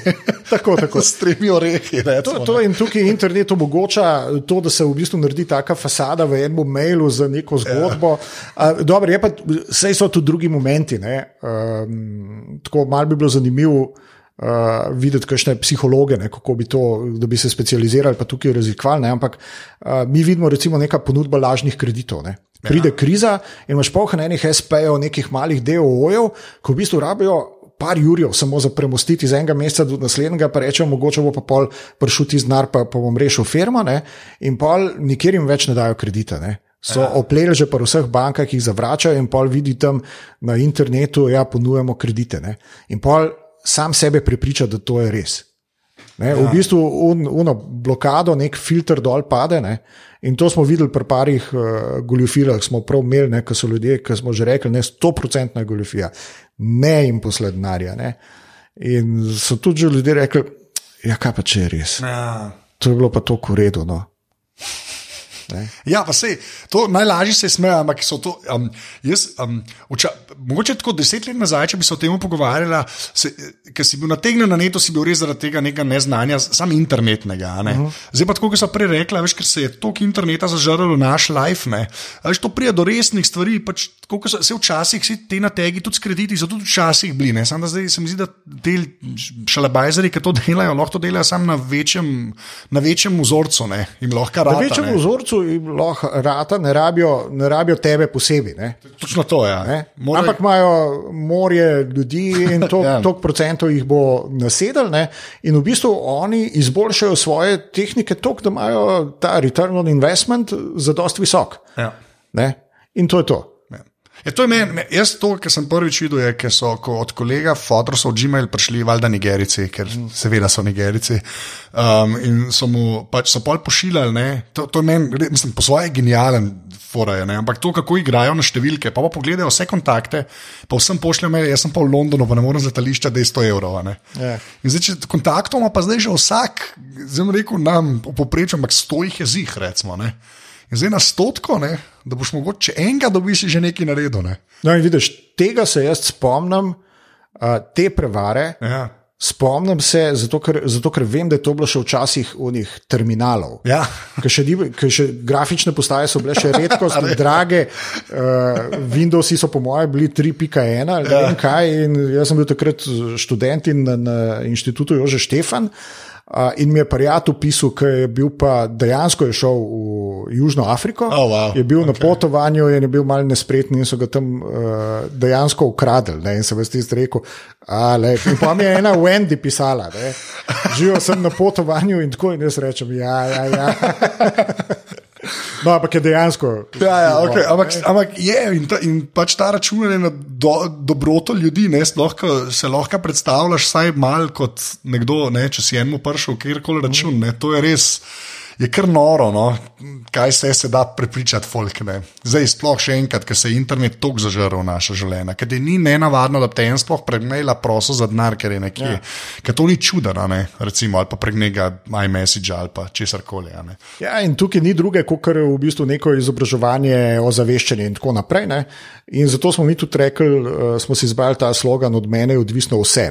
tako, tako. s temi orehi. To, to in tukaj internet omogoča to, da se v bistvu naredi taka fasada v enem mailu za neko zgodbo. Ja. Dobro, je pa, sej so tudi drugi momenti. Um, tako malo bi bilo zanimivo uh, videti, kakšne psihologe, ne, kako bi to, da bi se specializirali, pa tukaj razlikovali. Ampak uh, mi vidimo, recimo, neka ponudba lažnih kreditov. Ne. Pride ja. kriza in imaš pohne enih SP-jev, nekih malih DOO-jev, ko v bistvu rabijo. Par jurjev, samo za premostiti iz enega meseca do naslednjega, pa rečemo, mogoče bo pa pol prišel ti znar, pa, pa bom rešil firmo, ne? in pol nikjer jim več ne dajo kredita. Ne? So ja. opleli že v vseh bankah, ki jih zavračajo, in pol vidi tam na internetu, ja, ponujemo kredite. Ne? In pol sam sebe prepriča, da to je res. Ne, ja. V bistvu un, uno blokado, nek filter dol pade. Ne, in to smo videli pri parih uh, goljufirah, smo prav imeli, ne, ki so ljudje, ki smo že rekli, ne, 100% goljufija, ne jim poslednarja. Ne. In so tudi ljudje rekli, ja, kaj pa če je res. Ja. To je bilo pa tako uredu. No. Ne? Ja, pa se to najlažje se smeje, ampak so to. Um, jaz, um, uča, mogoče tako deset let nazaj, če bi se o tem pogovarjala, ker si bil nategnjen na neto, si bil res zaradi tega nekega neznanja, samo internetnega. Ne? Uh -huh. Zdaj pa tako, kot so prej rekla, veš, ker se je toliko interneta zažrlo v naš life. Veš, to prija do resnih stvari. Pač, tako, so, se včasih si te nategi, tudi krediti, so tudi včasih bili. Samo da zdaj se mi zdi, da te šalabajzeri, ki to delajo, lahko to delajo samo na večjem, na večjem vzorcu. Ne? Na večjem vzorcu lahko rata, ne rabijo, ne rabijo tebe posebej. Točno to je. Ja. More... Ampak imajo morje ljudi in toliko ja. tok procentov jih bo nasedel. Ne? In v bistvu oni izboljšajo svoje tehnike tako, da imajo ta return on investment za dost visok. Ja. In to je to. Je to je meni, jaz to, kar sem prvič videl, je, ker so ko od kolega Fotorsa v Gmail prišli, valjda Nigerici, ker seveda so Nigerici. Um, in so mu pač so pol pošiljali, to, to je meni, mislim, po svoje genijalen. Foraje, Ampak to, kako igrajo na številke, pa pa pogledajo vse kontakte, pa vsem pošljajo mail, jaz sem pa v Londonu, pa ne morem za letališče, da je 100 evrov. Yeah. In zdaj, če kontaktoma, pa zdaj že vsak, zelo rekel, nam v povprečju, ampak 100 jih je zih, recimo. Ne? In zdaj na stotko, ne, da boš mogoče enega dobiš že nekaj naredil. Ne. No, in vidiš, tega se jaz spomnim, uh, te prevare. Ja. Spomnim se, zato ker, zato ker vem, da je to bilo še včasih v njih terminalov. Ja. Ker še, še grafične postaje so bile še redko, zelo drage. Uh, Windowsi so, po mojem, bili 3.1 ali ja. ne kaj. Jaz sem bil takrat študent na, na inštitutu Jože Štefan. Uh, in mi je prijatelj pisal, ki je bil pa dejansko je šel v Južno Afriko. Oh, wow. Je bil okay. na potovanju in je bil malo nespreten in so ga tam uh, dejansko ukradli. Ne? In se veš, ti rekel. Pa mi je ena Wendy pisala, živel sem na potovanju in tako in jaz rečem, ja, ja. ja. No, ampak je dejansko. Ja, ja, okay. ampak, ampak je in, ta, in pač ta računanje na do, dobroto ljudi, ne, lahko, se lahko predstavljaš vsaj malo kot nekdo, ne, če si enemu pršel kjerkoli račun. Ne, to je res je kar noro, no? kaj se, se da prepričati, folk. Ne? Zdaj, sploh še enkrat, ker se je internet tako zažrl v naše življenje, ker ni ne navadno, da te en sploh pregmela proso za denar, ker je nekje. Ja. Ker to ni čudno, recimo, ali pa prek nekega iMessage ali pa česar koli. Ja, in tukaj ni druge, kot je v bistvu neko izobraževanje, ozaveščanje in tako naprej. Ne? In zato smo mi tudi rekli, uh, smo si izbrali ta slogan, od mene je odvisno vse.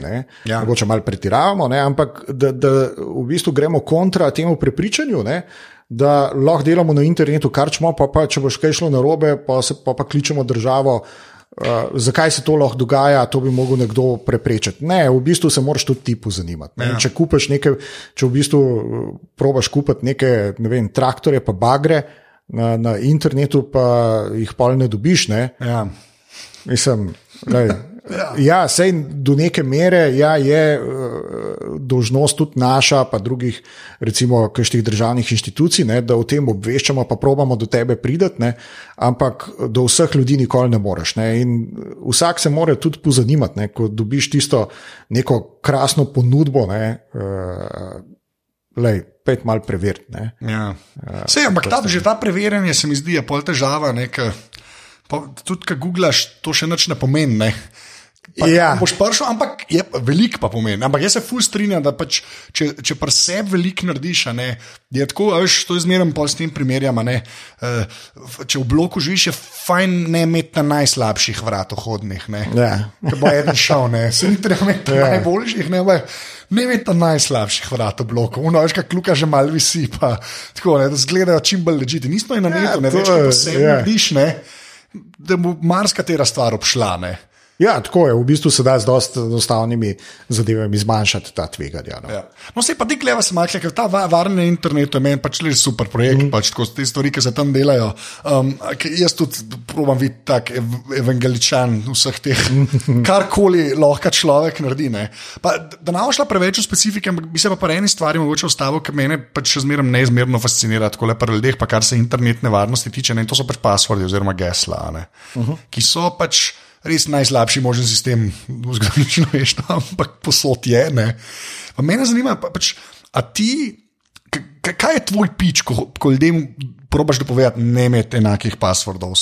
Ja. Mogoče malo pretiravamo, ne? ampak da, da v bistvu gremo kontra temu prepričanju. Ne? Da lahko delamo na internetu, kar čemo, pa, pa če boš kaj šlo na robe, pa, se, pa, pa kličemo državo. Uh, zakaj se to lahko dogaja, to bi lahko nekdo preprečil. Ne, v bistvu se moraš tudi ti pozanimati. Ja. Če kupiš nekaj, če v bistvu uh, probaš kupiti neke ne vem, traktorje, pa bagre na, na internetu, pa jih pa ne dobiš. Ne? Ja. Mislim, lej, Ja, ja sej do neke mere ja, je uh, dožnost tudi naša, pa drugih, recimo, kakšnih državnih inštitucij, ne, da o tem obveščamo, pa probamo do tebe prideti, ne, ampak do vseh ljudi nikoli ne moreš. Ne, vsak se mora tudi pozanimati, ne, ko dobiš tisto neko krasno ponudbo. Ne, uh, lej, Pet malo preveriti. Ja. Uh, ampak ta, že ta preverjanje se mi zdi, je pol težava. Ne, Pa, tudi, ko googlaš, to še nič ne pomeni. Ne? Pa, ja. Boš prišel, ampak je velik pa pomeni. Ampak jaz se ful strinjam, da pač, če, če pa sebi veliko narediš, ne, je tako, veš, to je zmerno pa s tem primerjama. Ne, uh, če v bloku živiš, je fajn ne imeti na najslabših vratov hodnih. Ne, ja. bo eden šel, ne, se ni treba imeti ja. najboljših. Ne, Ne vem, ta najslabših vrat v bloku, no, veš, kaj kluka že malo visi, pa tako, ne, da zgledajo čim bolj ležite. Nismo eno leto, ne veš, kako se jim diš, ne da bo marsikatera stvar obšla. Ne? Ja, tako je, v bistvu se da z dosta enostavnimi zadevami zmanjšati ta tveganja. No, ja. no se pa ti gleda, se malo, ker ta varne internet je meni pač le super projekt, mm. pač tako te stvari, ki se tam delajo. Um, jaz tudi probujem biti tak ev evangeličan vseh teh, karkoli lahko človek naredi. Pa, da ne ošla preveč v specifike, ampak bi se pa po eni stvari mogoče ostalo, ker mene pač še zmeraj neizmerno fascinira, tako le pri ljudeh, pa kar se internetne varnosti tiče, ne? in to so pač passwordi oziroma gesla, uh mhm. -huh. ki so pač res najslabši možen sistem v zgodovini človeštva, ampak posod je. Mene zanima, pa, pač, a ti, kaj je tvoj pič, ko, ko ljudem probaš dopovedati, ne imeti enakih passwordov,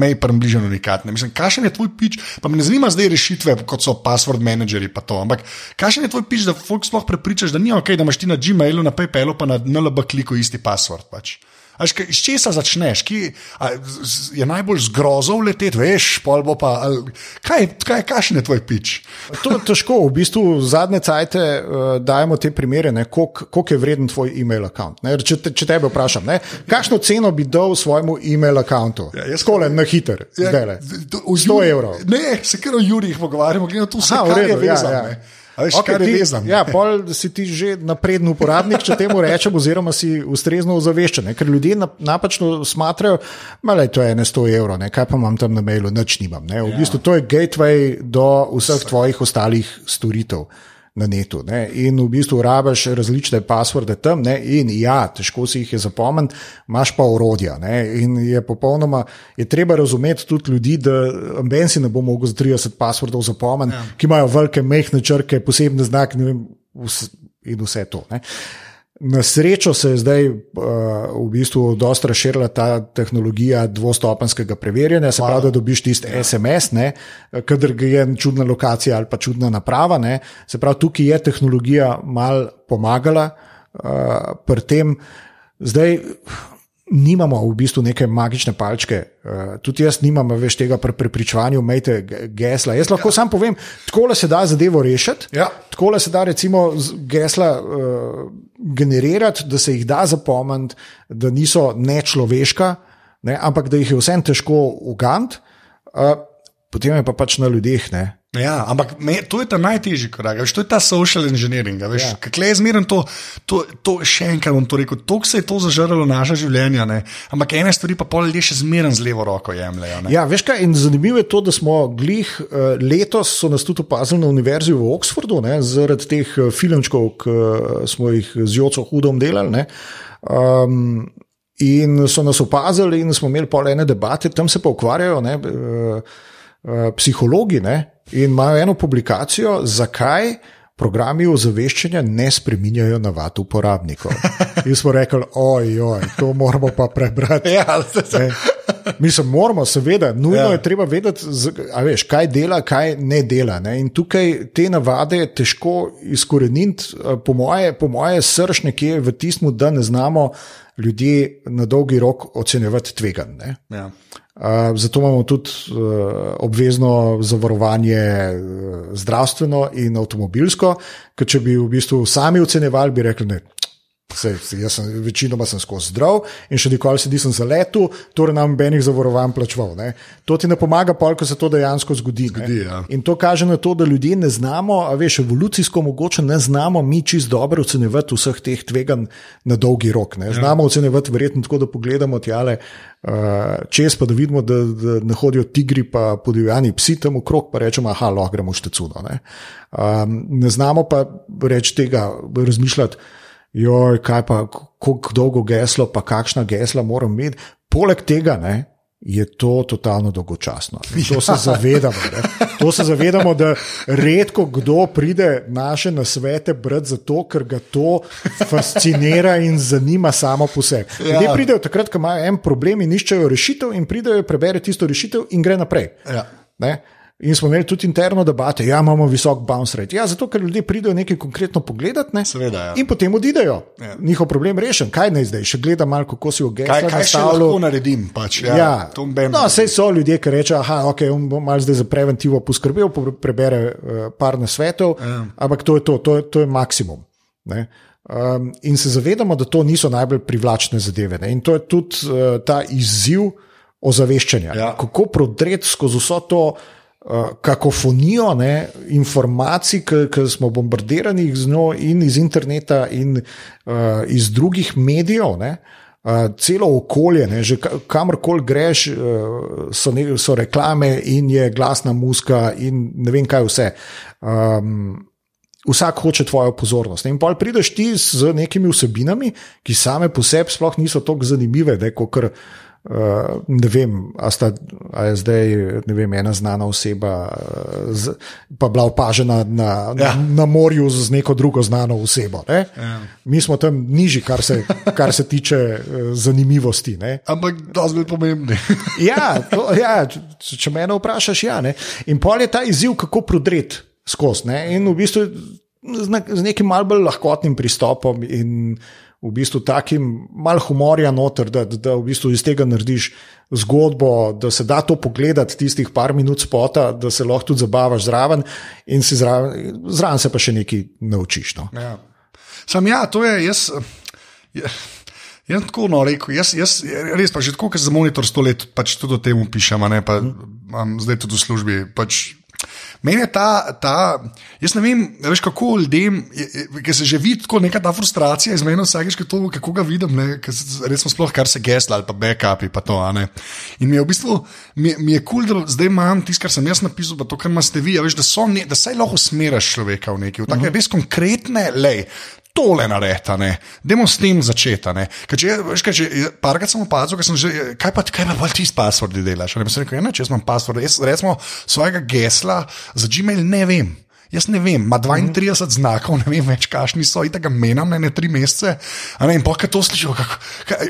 mej približeno nikat. Ne. Mislim, kakšen je tvoj pič, pa me ne zanima zdaj rešitve, kot so password manageri, pa to, ampak kakšen je tvoj pič, da folk sploh prepričaš, da ni ok, da imaš ti na Gmailu, na PayPalu, pa na NLB kliku isti password. Pač. Iš česa začneš, ki a, z, je najbolj zgrozov leteti, veš, pol bo pa. A, kaj, kaj, kakšen je tvoj pič? To je težko, v bistvu zadnje cajte uh, dajemo te primere, koliko je vreden tvoj e-mail račun. Če, te, če tebe vprašam, ne, kakšno ceno bi dal svojemu e-mail računu? Ja, Skole na hiter, ja, zdaj le. 100 evrov. Ne, se kar o Jurih pogovarjamo, gledamo tu vse, kar je vezano. Ja, ja. Veš, okay, ti, ja, pol si ti že napreden uporabnik, če temu rečem, oziroma si ustrezno ozaveščen. Ker ljudje napačno smatrajo, da je to 100 evrov, kaj pa imam tam na mailu, nič nimam. Ne. V ja. bistvu to je gateway do vseh tvojih ostalih storitev na netu. Ne? In v bistvu rabiš različne pasvorde tam, ne? in ja, težko si jih je zapomniti, imaš pa urodja. Ne? In je popolnoma, je treba razumeti tudi ljudi, da Ben si ne bo mogel z 30 pasvordov zapomniti, ja. ki imajo velike mehne črke, posebne znake in vse to. Ne? Na srečo se je zdaj uh, v bistvu dosta razširila ta tehnologija dvostopenskega preverjanja, se pravi, da dobiš tisti ja. SMS, kader je čudna lokacija ali pa čudna naprava. Ne? Se pravi, tukaj je tehnologija mal pomagala uh, pri tem. Zdaj, nimamo v bistvu neke magične palčke, uh, tudi jaz nimam več tega pri prepričevanju, umejte gesla. Jaz lahko ja. sam povem, tako se da zadevo rešiti, ja. tako se da recimo gesla uh, generirati, da se jih da zapomniti, da niso nečloveška, ne, ampak da jih je vsem težko ugant, uh, potem je pa pač na ljudeh. Ne. Ja, ampak me, to je ta najtežji korak, veš, to je ta social engineering. Veš, ja. Kaj je zmeren to, to, to, še enkrat bom to rekel, to se je to zažrlo naša življenja, ne? ampak ene stvari pa pol ljudje še zmeren z levo roko jemljajo. Ja, veš kaj, in zanimivo je to, da smo glih uh, letos, so nas tudi opazili na univerzi v Oxfordu, ne, zaradi teh uh, filmčkov, ki uh, smo jih z Joco hudom delali. Um, in so nas opazili, in smo imeli pol ene debate, tam se pa ukvarjajo. Ne, uh, Eh, psihologi ne, in imajo eno publikacijo, zakaj programi ozaveščanja ne spreminjajo navad uporabnikov. In smo rekli, ojoj, to moramo pa prebrati. Ja, Mi se moramo, seveda, nujno ja. je treba vedeti, veš, kaj dela, kaj ne dela. Ne? In tukaj te navade je težko izkoreniti, eh, po moje, po moje srč nekje v tistem, da ne znamo ljudje na dolgi rok ocenjevati tveganje. Ja. Zato imamo tudi obvezno zavarovanje zdravstveno in avtomobilsko, ker če bi v bistvu sami ocenjevali, bi rekli, da Sej, jaz sem večinoma sem skozi zdrav in še nikoli se nisem zaletel, torej nam benih zavarovanj plačval. Ne. To ti ne pomaga, pol, ko se to dejansko zgodi. Zgodi, ja. In to kaže na to, da ljudje ne znamo, a veš, evolucijsko mogoče ne znamo mi čist dobro ocenjevati vseh teh tveganj na dolgi rok. Ne. Znamo ja. ocenjevati verjetno tako, da pogledamo tjale uh, čez, pa da vidimo, da, da ne hodijo tigri, pa podivjani psi tam okrog, pa rečemo, aha, lahko gremo štecuno. Ne. Um, ne znamo pa reči tega, razmišljati joj, kaj pa, kako dolgo geslo, pa kakšna gesla moram imeti. Poleg tega ne, je to totalno dolgočasno. To se zavedamo. Ne. To se zavedamo, da redko kdo pride naše nasvete brati zato, ker ga to fascinira in zanima samo po sebi. Ljudje ja. pridejo takrat, ko imajo en problem in iščejo rešitev, in pridejo preberati tisto rešitev in gre naprej. Ja. In smo imeli tudi interno debato, da ja, imamo visok bounce rate. Ja, zato, ker ljudje pridejo nekaj konkretno pogledati ne? Seveda, ja. in potem odidejo. Ja. Njihov problem je rešen. Kaj naj zdaj, še gledam malo, kako si gestu. Kaj, kaj še lahko naredim? Pač, ja, ja. No, vse so ljudje, ki rečejo, da okay, bom malo zdaj za preventivo poskrbel, prebere uh, par nasvetov, ja. ampak to je to, to je, to je maksimum. Um, in se zavedamo, da to niso najbolj privlačne zadeve. Ne? In to je tudi uh, ta izziv ozaveščanja. Ja. Kako prodreti skozi vso to kakofonijo ne, informacij, ki smo bombardirani z njo in iz interneta in uh, iz drugih medijev. Ne, Uh, celo okolje, ne, že kamorkoli greš, uh, so, ne, so reklame in je glasna muska, in ne vem kaj vse. Um, vsak hoče tvojo pozornost. In pa prideš ti z nekimi vsebinami, ki same po sebi sploh niso tako zanimive, kot kar. Uh, ne vem, ali je zdaj vem, ena znana oseba, uh, z, pa bila opažena na, ja. na, na morju z neko drugo znano osebo. Ja. Mi smo tam nižji, kar se, kar se tiče uh, zanimivosti. Ne? Ampak to zelo pomembno. ja, to, ja, če, če me vprašaš, ja. Ne? In pol je ta izziv, kako prodreti skozi. In v bistvu z, ne, z nekim malce bolj lahkotnim pristopom. In, v bistvu takim mal humorja noter, da, da, v bistvu iz tega narediš zgodbo, da se da to pogledati tistih par minut spota, da se lahko tudi zabavaš zraven in si zraven, zraven se pa še nekaj naučiš. No. Ja. Sam ja, to je jaz. Je. Jaz tako no, rekel, jaz, jaz, res pa že tako, ker za monitor sto let pač tudi o tem pišem, ne pa um, zdaj tudi v službi. Pač Meni je ta, ta, jaz ne vem, veš, kako ljudem, ki se že vidi tako neka ta frustracija iz meni, vsakeč, kako ga vidim, resno sploh kar se gesla ali pa backupi. Pa to, In mi je v bistvu, mi, mi je kul, cool, da zdaj imam tisto, kar sem jaz napisal, pa to, kar imate vi, veš, da, ne, da se lahko smeraš človeka v neki, v take uh mhm. -huh. res konkretne, lej tole naredi, ne, demo s tem začeti. Parkrat sem opazil, kaj pa, kaj pa ti s passwordi delaš. Ne, rekel, ja, če imam password, jaz recimo svojega gesla za Gmail ne vem. Jaz ne vem, ima 32 mm znakov, ne vem več, kakšni so, in tako menam ne, ne tri mesece. Ne, in pa kaj to slišiš,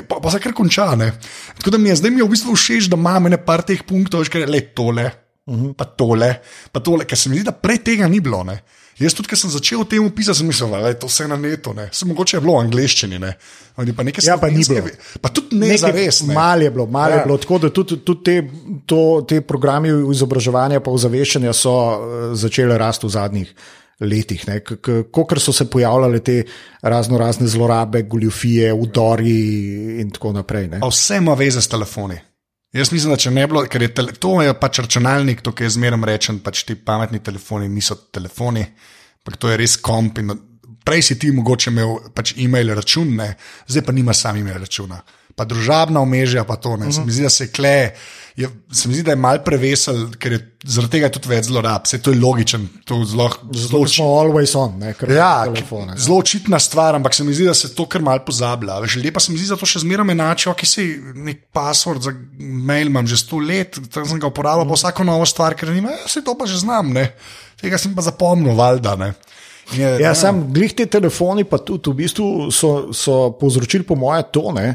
pa, pa se kar konča. Ne. Tako da mi je zdaj mi je v bistvu všeč, da imam ne par teh punktov, ker je le tole, mm -hmm. pa tole, pa tole, ker se mi zdi, da prej tega ni bilo. Ne. Jaz tudi, ker sem začel o tem pisati, sem mislil, da je to vse na netu, ne. se mogoče je bilo v angleščini. Ne. Pa ja, pa ni bilo. Pa tudi ne za res. Malo je bilo, malo ja. je bilo. Tako da tudi, tudi te, to, te programe izobraževanja in ozaveščanja so uh, začele rasti v zadnjih letih. Ko so se pojavljale te razno razne zlorabe, goljufije, udori in tako naprej. Vse ima veze s telefoni. Jaz mislim, da če ne bilo, ker je tele, to je pač računalnik, to, kar je zmeraj rečen, pač ti pametni telefoni niso telefoni, ampak to je res komp. Prej si ti mogoče imel pač e-mail račun, ne? zdaj pa nima sam e-mail računa. Pa družabna omrežja, pa to ne. Uh -huh. Zdi se, da se kleje je, se mi zdi, da je mal prevesel, ker je zaradi tega tudi več zlorab. Vse to je logičen. To zelo, zelo smo always on, ne kar ja, telefone. Zelo očitna stvar, ampak se mi zdi, da se to kar mal pozablja. Že lepa se mi zdi, da to še zmeraj enačijo, ki si nek password za mail imam že sto let, tam sem ga uporabljal, pa vsako novo stvar, ker nima, ja, se to pa že znam, ne. tega sem pa zapomnil, valjda. Je, ja, ja, sam glih te telefoni, pa tudi v bistvu so, so povzročili po moje tone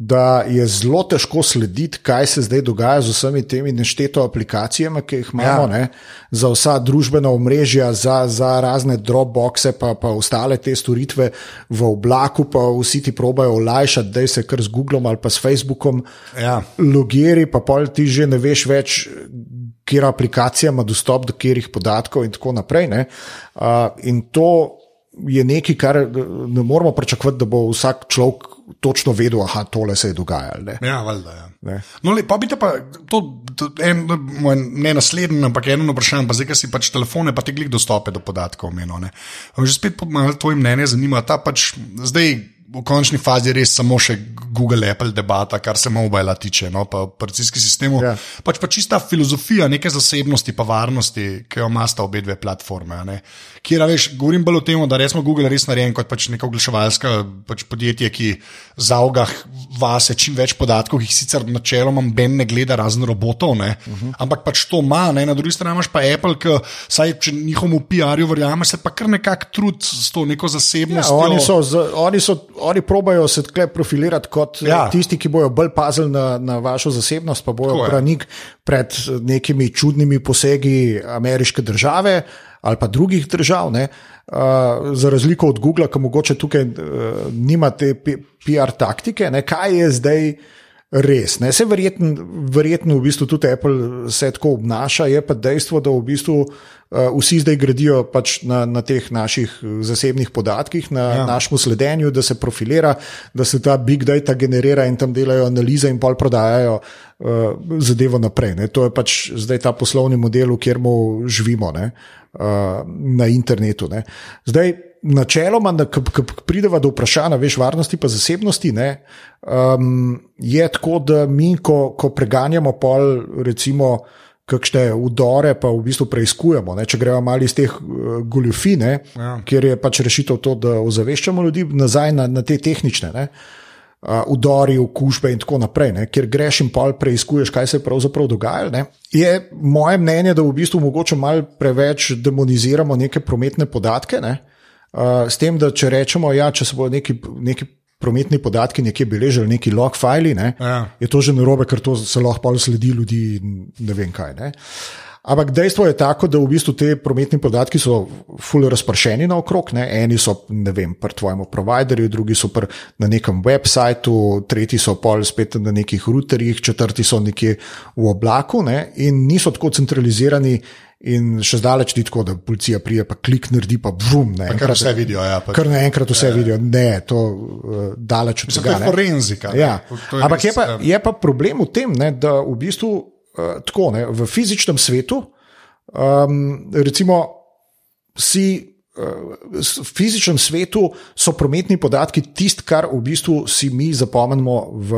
da je zelo težko slediti, kaj se zdaj dogaja z vsemi temi nešteto aplikacijami, ki jih imamo, ja. za vsa družbena omrežja, za, za razne dropboxe, pa, pa ostale te storitve v oblaku, pa vsi ti probajo olajšati, da se kar z Googlom ali pa s Facebookom ja. logiri, pa pol ti že ne veš več. Kjer aplikacija ima dostop do katerih podatkov, in tako naprej. Uh, in to je nekaj, kar ne moramo pričakovati, da bo vsak človek točno vedel, da tole se je dogajalo. Ne? Ja, valjda. Ja. No, le, pa bi te pa, to, to en, ne naslednji, ampak eno vprašanje, pa zdaj, ki si pač telefone, pa te glik dostope do podatkov omenil. Že spet malo tvoje mnenje zanima, ta pač zdaj v končni fazi res samo še Google, Apple debata, kar se mobila tiče, no, pa operacijski sistem. Ja. Pač pa čista filozofija neke zasebnosti, pa varnosti, ki jo imata obe dve platforme. Kjer, veš, govorim bolj o tem, da resmo Google res narejen kot pač neko oglaševalsko pač podjetje, ki za ogah vase čim več podatkov, jih sicer načeloma ben ne gleda razen robotov, uh mhm. -huh. ampak pač to ima, ne? na drugi strani imaš pa Apple, ki saj če njihovemu PR-ju verjameš, se pa kar nekako trud s to neko zasebnostjo. Ja, oni so, z, oni so oni probajo se tukaj profilirati kot ja. tisti, ki bojo bolj pazili na, na vašo zasebnost, pa bojo branik pred nekimi čudnimi posegi ameriške države ali pa drugih držav. Ne? Uh, za razliko od Google, ki mogoče tukaj uh, nima te PR taktike, ne? kaj je zdaj. Res, ne, se verjetno, verjetno v bistvu tudi Apple se tako obnaša, je pa dejstvo, da v bistvu uh, vsi zdaj gradijo pač na, na teh naših zasebnih podatkih, na ja. našem sledenju, da se profilira, da se ta big data generira in tam delajo analize in pol prodajajo uh, zadevo naprej. Ne. To je pač zdaj ta poslovni model, v katerem živimo ne, na internetu. Ne. Zdaj, načeloma, ko prideva do vprašanja veš, varnosti in zasebnosti, ne, um, je tako, da mi, ko, ko preganjamo pol, recimo, kakšne udore, pa v bistvu preizkujemo. Ne, če gremo malo iz teh uh, goljufine, ja. kjer je pač rešitev to, da ozaveščamo ljudi, nazaj na, na te tehnične. Ne, Uh, udori, okužbe, in tako naprej, ne, ker greš in pol preizkuješ, kaj se je pravzaprav dogajalo. Ne. Je moje mnenje, da v bistvu mogoče malo preveč demoniziramo neke prometne podatke. Ne. Uh, s tem, da če rečemo, da ja, če se bodo neki, neki prometni podatki nekje beležili, neki log file, ne, ja. je to že narobe, ker to se lahko sledi ljudi in ne vem kaj. Ne. Ampak dejstvo je tako, da v bistvu te prometni podatki so fully razpršeni naokrog. Ne. Eni so vem, pri tvojem providerju, drugi so pr, na nekem websiteu, tretji so pol spet na nekih routerjih, četrti so nekje v oblaku ne. in niso tako centralizirani. In še zdaleč ni tako, da policija prije, pa klik naredi, pa vrum. Ne, kar vse vidijo. Ja, kar naenkrat vse ja. vidijo. Ne, to uh, daleč od tega. To je forenzika. Ja. To je Ampak res, je, pa, ja. je pa problem v tem, ne, da v bistvu tako, ne, v fizičnem svetu, um, recimo, si. Eh, v fizičnem svetu so prometni podatki tisto, kar v bistvu si mi zapomnimo v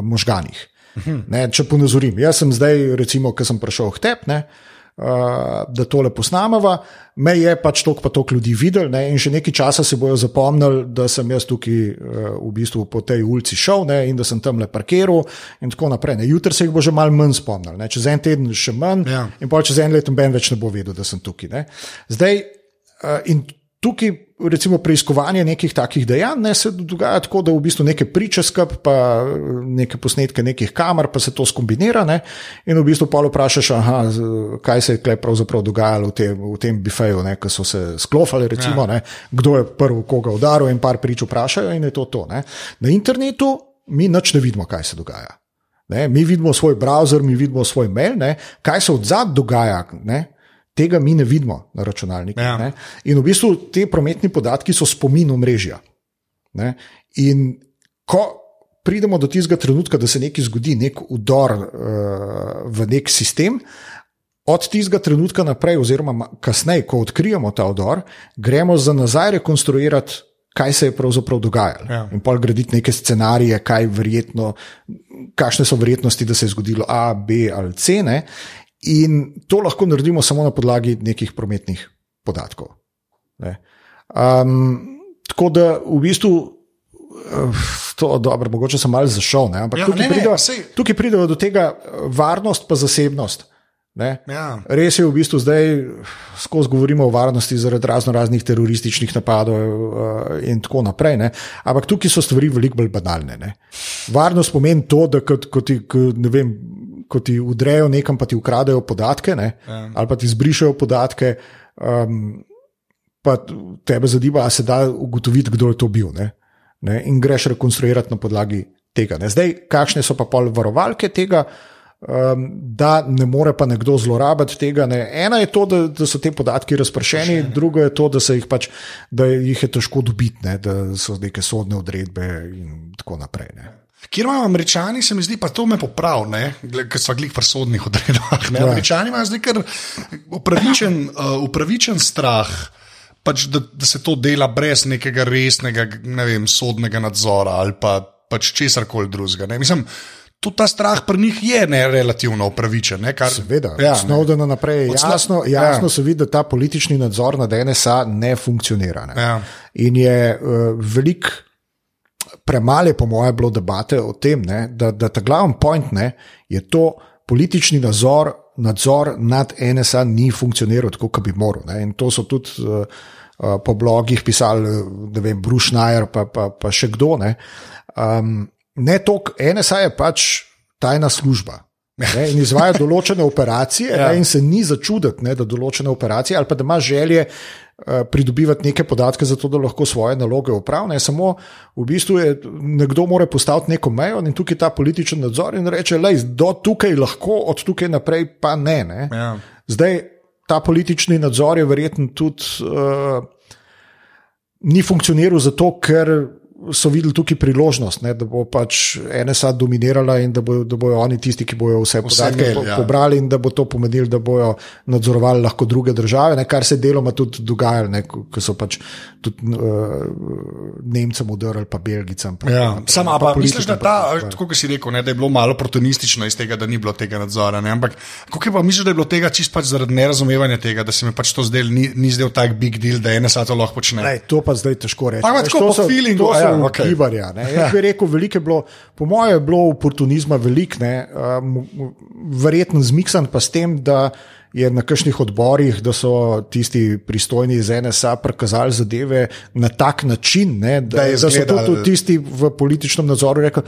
možganjih. Mhm. Ne, če ponazorim, jaz sem zdaj, recimo, ki sem prišel v Tep, ne, uh, da tole posnameva. Me je pač toliko, pa toliko ljudi videl, ne? in že nekaj časa se bojo zapomnili, da sem jaz tukaj uh, v bistvu po tej ulici šel ne? in da sem tam le parkiral, in tako naprej. Jutri se jih bo že malo manj spomnil, ne? čez en teden še manj, ja. in pa čez en let noben več ne bo vedel, da sem tukaj. Ne? Zdaj, uh, in tukaj recimo preiskovanje nekih takih dejanj ne, se dogaja tako, da v bistvu neke priče skup, pa neke posnetke nekih kamer, pa se to skombinira ne, in v bistvu pa vprašaš, aha, kaj se je pravzaprav dogajalo v tem, v tem bifeju, ki so se sklofali, recimo, ja. ne, kdo je prvi koga udaril in par prič vprašajo in je to to. Ne. Na internetu mi nič ne vidimo, kaj se dogaja. Ne, mi vidimo svoj browser, mi vidimo svoj mail, ne, kaj se od zadaj dogaja. Ne, tega mi ne vidimo na računalniku. Ja. In v bistvu ti prometni podatki so spomin omrežja. Ne? In ko pridemo do tistega trenutka, da se nekaj zgodi, nek udor uh, v nek sistem. Od tistega trenutka naprej, oziroma kasneje, ko odkrijemo ta odor, gremo za nazaj rekonstruirati, kaj se je pravzaprav dogajalo. Ja. In pol graditi neke scenarije, kaj verjetno, kakšne so verjetnosti, da se je zgodilo A, B ali C. Ne? In to lahko naredimo samo na podlagi nekih prometnih podatkov. Ne. Um, tako da v bistvu. Uh, to, dobro, mogoče sem malo zašel, ne? ampak ja, tukaj, ne, prideva, ne, tukaj pridemo do tega uh, varnost pa zasebnost. Ja. Res je v bistvu zdaj, skozi govorimo o varnosti zaradi razno raznih terorističnih napadov uh, in tako naprej. Ne? Ampak tukaj so stvari veliko bolj banalne. Ne? Varnost pomeni to, da kot, kot, kot, ne vem, ko ti udrejo nekam, pa ti ukradejo podatke, ja. ali pa ti zbrišajo podatke, um, pa tebe zadeva, a se da ugotoviti, kdo je to bil. Ne? Ne? In greš rekonstruirati na podlagi tega. Ne? Zdaj, kakšne so pa pol varovalke tega? Um, da ne more pa nekdo zlorabiti tega. Ne. Ena je to, da, da so te podatki razpršeni, druga je to, da, jih, pač, da jih je težko dobiti, ne, da so neke sodne odredbe in tako naprej. Ne. Kjer imajo američani, se mi zdi, pa to me popravi, ker so glih pri sodnih odredah. Ja. Američani imajo zdaj kar upravičen, uh, upravičen strah. Pač, da, da se to dela brez nekega resnega ne vem, sodnega nadzora ali pa, pač česar koli drugega. Mislim, tudi ta strah pri njih je ne relativno upravičen. Kar... Seveda, ja, Snowden naprej. Jasno, jasno ja. se vidi, da ta politični nadzor nad NSA ne funkcionira. Ne. Ja. In je uh, velik. Premalo, po mojem, bilo debate o tem, ne, da, da ta glavni point ne, je to politični nadzor, nadzor nad NSA ni funkcioniral tako, kot bi moral. Ne. In to so tudi uh, uh, po blogih pisali, ne vem, Bruce Schneier, pa, pa, pa še kdo. Ne. Um, ne toliko, NSA je pač tajna služba. Ne, in izvaja določene operacije, ja. ne, in se ni začuditi, ne, da določene operacije ali pa da ima želje uh, pridobivati neke podatke, zato da lahko svoje naloge upravlja. Samo v bistvu je nekdo mora postaviti neko mejo in tukaj ta političen nadzor in reče, da do tukaj lahko, od tukaj naprej pa ne. ne. Ja. Zdaj ta politični nadzor je verjetno tudi uh, ni funkcioniral zato, ker so videli tukaj priložnost, ne, da bo pač NSA dominirala in da, bo, da bojo oni tisti, ki bojo vse podatke po, ja. pobrali in da bo to pomenilo, da bojo nadzorovali lahko druge države, ne, kar se deloma tudi dogajalo, ko so pač tudi uh, Nemcem udarili, pa Belgicam. Pa, ja. Sam, pa, pa misliš, da, ta, tako, si rekel, ne, da je bilo malo protonistično iz tega, da ni bilo tega nadzora. Ne, ampak kako je pa misliš, da je bilo tega čist pač zaradi nerazumevanja tega, da se mi pač to zdel, ni, ni zdel tak big deal, da NSA to lahko počne? Ne, to pa zdaj težko reči. Pa, tako, to so, feelingu, to so, ja, okay. Kibarja. Jaz ja. bi rekel, veliko je bilo, po mojem, je bilo oportunizma veliko, um, verjetno zmiksan pa s tem, da je na kakšnih odborih, da so tisti pristojni iz NSA prikazali zadeve na tak način, ne, da, da, da so tudi tisti v političnem nadzoru rekli.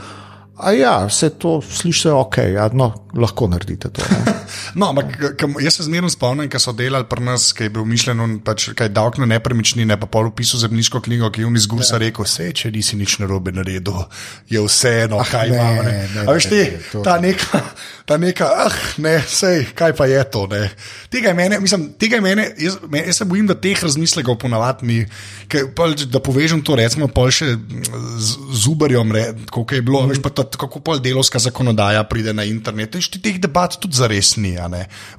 A ja, vse to sliši ok, ja, no, lahko naredite to. no, ampak jaz se zmerno spomnim, kaj so delali pri nas, kaj je bil mišljen, pač, kaj davek na nepremičnine, pa pol upisal zemljiško knjigo, ki je vni zgur sa ja. rekel, vse, če nisi nič narobe naredil, je vseeno, ah, kaj imamo. A veš ti, ta neka, ta neka, ah, ne, sej, kaj pa je to, ne. Tega je mene, mislim, tega je mene, jaz, jaz se bojim, da teh razmislekov ponavadi ni, kaj, pol, da povežem to, recimo, pol še z, z Uberjem, koliko je bilo, mm. veš pa to kako pol delovska zakonodaja pride na internet. In šti teh debat tudi za res ni.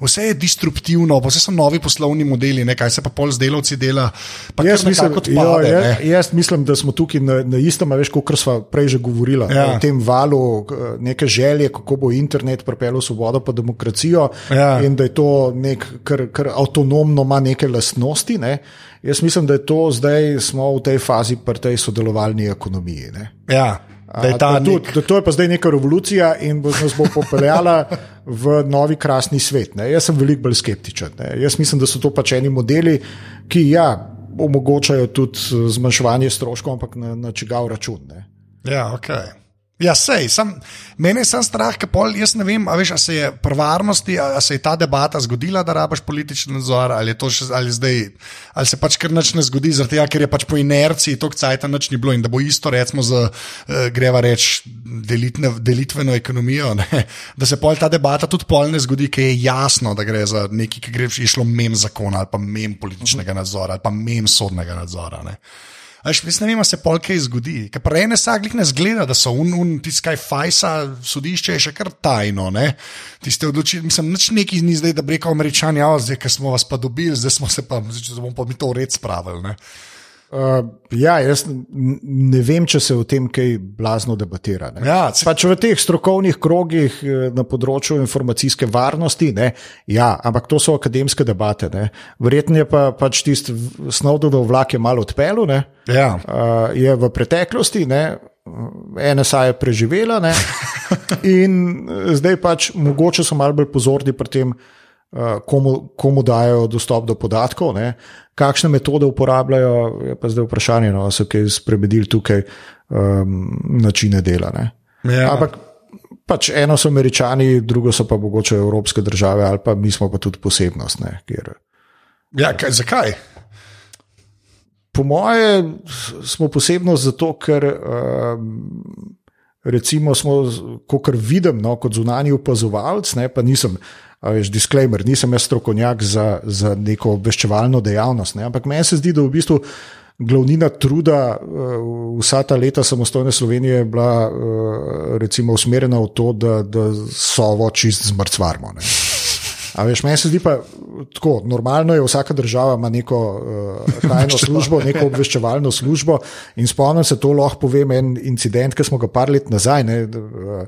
Vse je disruptivno, vse so novi poslovni modeli, ne? kaj se pa pol z delovci dela. Jaz mislim, pade, jo, ja, jaz, jaz mislim, da smo tukaj na, na istem, veš, kot smo prej že govorili, ja. o tem valu neke želje, kako bo internet pripeljal svobodo pa demokracijo ja. in da je to nek, kar, kar avtonomno ima neke lastnosti. Ne? Jaz mislim, da je to zdaj smo v tej fazi pri tej sodelovalni ekonomiji. Ne? Ja. Da je ta tudi, da to je pa zdaj neka revolucija in bo nas bo popeljala v novi krasni svet. Ne. Jaz sem veliko bolj skeptičen. Ne. Jaz mislim, da so to pač eni modeli, ki ja, omogočajo tudi zmanjševanje stroškov, ampak na, na čigav račun. Ne. Ja, ok. Ja, sej, sem, mene je sam strah, ker pol, jaz ne vem, ali se je pri varnosti, ali se je ta debata zgodila, da rabaš politični nadzor, ali, še, ali, zdaj, ali se pač kar nič ne zgodi, tega, ker je pač po inerciji to kcajta nič ni bilo in da bo isto, recimo, za uh, greva reč delitne, delitveno ekonomijo, ne? da se pol ta debata tudi pol ne zgodi, ker je jasno, da gre za nekaj, ki gre išlo mem zakona ali pa mem političnega nadzora ali pa mem sodnega nadzora. Ne? Aš, mislim, ne vem, se pol kaj zgodi. Ker pa ene saglih ne zgleda, da so un, un tiskaj fajsa, sodišče je še kar tajno. Tiste odločitve, mislim, nič neki ni zdaj, da bi rekel američani, ja, zdaj, ker smo vas pa dobili, zdaj smo se pa, zdaj bomo pa mi to red spravili. Uh, ja, jaz ne vem, če se o tem kaj blazno debatira. Ja, pač v teh strokovnih krogih eh, na področju informacijske varnosti, ne, ja, ampak to so akademske debate. Ne. Verjetno je pa pač tisti Snowdenov vlak je malo odpeljal. Ja. Uh, je v preteklosti, ne, NSA je preživela ne, in zdaj pač mogoče so malo bolj pozorni pri tem. Eh, komu, komu dajo dostop do podatkov, ne? kakšne metode uporabljajo, je pa zdaj vprašanje, no, so kaj spremenili tukaj um, načine dela. Ja. Ampak pač eno so američani, drugo so pa mogoče evropske države, ali pa mi smo pa tudi posebnost. Ne, kjer... ja, kaj, zakaj? Po moje smo posebnost zato, ker um, recimo, smo, kot vidim, no, kot zunani opazovalec, ne, pa nisem. Veš, disclaimer, nisem jaz strokovnjak za, za neko obveščevalno dejavnost, ne? ampak meni se zdi, da v bistvu glavnina truda uh, vsa ta leta samostojne Slovenije je bila uh, recimo usmerjena v to, da, da sovo čist zmrcvarmo. Ne? A veš, meni se zdi pa tako, normalno je, vsaka država ima neko uh, tajno službo, neko obveščevalno službo. In spomnim se, to lahko povem, en incident, ki smo ga par let nazaj. Ne, uh,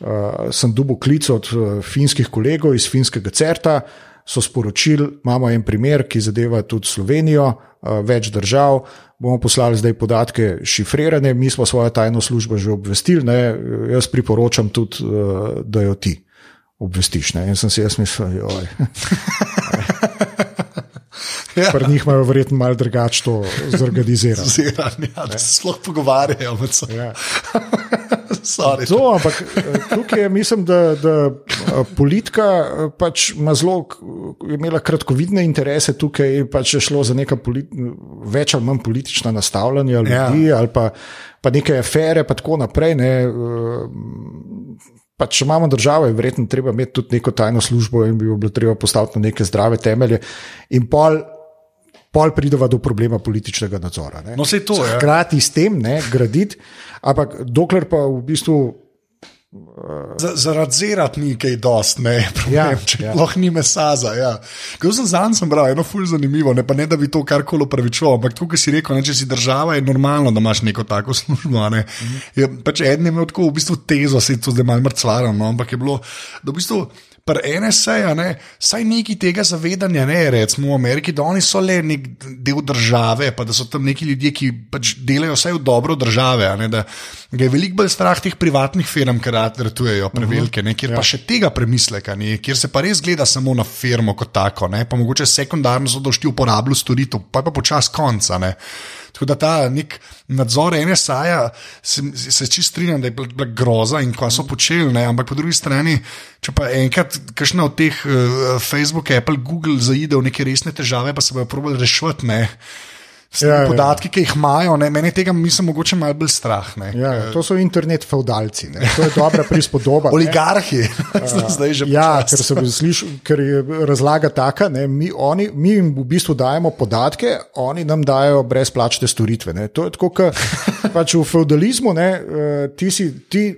uh, sem dubo klic od uh, finskih kolegov iz finskega CERTA, so sporočili, imamo en primer, ki zadeva tudi Slovenijo, uh, več držav. Bomo poslali zdaj podatke šifrirane, mi smo svojo tajno službo že obvestili, ne, jaz priporočam tudi, uh, da jo ti obvestiš. Ne? In sem si jaz mislil, joj. Ja. Pri njih imajo verjetno malo drugače to zorganizirano. Ja, da se sploh pogovarjajo med seboj. Ja. to, ampak eh, tukaj je, mislim, da, da eh, politika eh, pač ima zelo, imela kratkovidne interese tukaj, pač je šlo za neka več ali manj politična nastavljanja ljudi ja. ali pa, pa neke afere, pa tako naprej. Ne, Pa če imamo državo, je verjetno treba imeti tudi neko tajno službo in bi jo bilo treba postaviti na neke zdrave temelje. In pol, pol prideva do problema političnega nadzora. No, se to je. Ja. Hkrati s tem ne, graditi, ampak dokler pa v bistvu Zaradi zirati ni kaj dost, ne, problem, ja, če ja. lahko ni mesa za. Ja. Ko sem zadnjič bral, eno fulj zanimivo, ne, ne da bi to karkoli upravičoval, ampak tukaj si rekel, ne, če si država, je normalno, da imaš neko tako službo. Ne. Mhm. Je, pač en je imel tako v bistvu tezo, se je to zdaj malo mrcvalo, no, ampak je bilo, da v bistvu pri NSA, ne, saj neki tega zavedanja ne, recimo v Ameriki, da oni so le nek del države, pa da so tam neki ljudje, ki pač delajo vse v dobro države. Ne, da je veliko bolj strah teh privatnih firm, ki ratujejo prevelike, ne, kjer ja. pa še tega premisleka ni, kjer se pa res gleda samo na firmo kot tako, ne, pa mogoče sekundarno so došli uporabljati storitev, pa je pa počas konca. Ne. Tako da ta nek nadzor NSA-ja se, se čist strinjam, da je bila groza in kaj so počeli, ne? ampak po drugi strani, če pa enkrat, kakšna od teh uh, Facebook, Apple, Google zaide v neke resne težave, pa se bojo probali rešiti ja, ja, podatki, ki jih imajo, ne, meni tega mislim, mogoče malo bolj strah. Ja, to so internet feudalci, ne. to je dobra prispodoba. Oligarhi, zdaj že. Ja, ker, sliš, ker je razlaga taka, ne, mi, oni, mi jim v bistvu dajemo podatke, oni nam dajo brezplačne storitve. Ne. To je tako, kot pač v feudalizmu, ne, eh, ti si ti,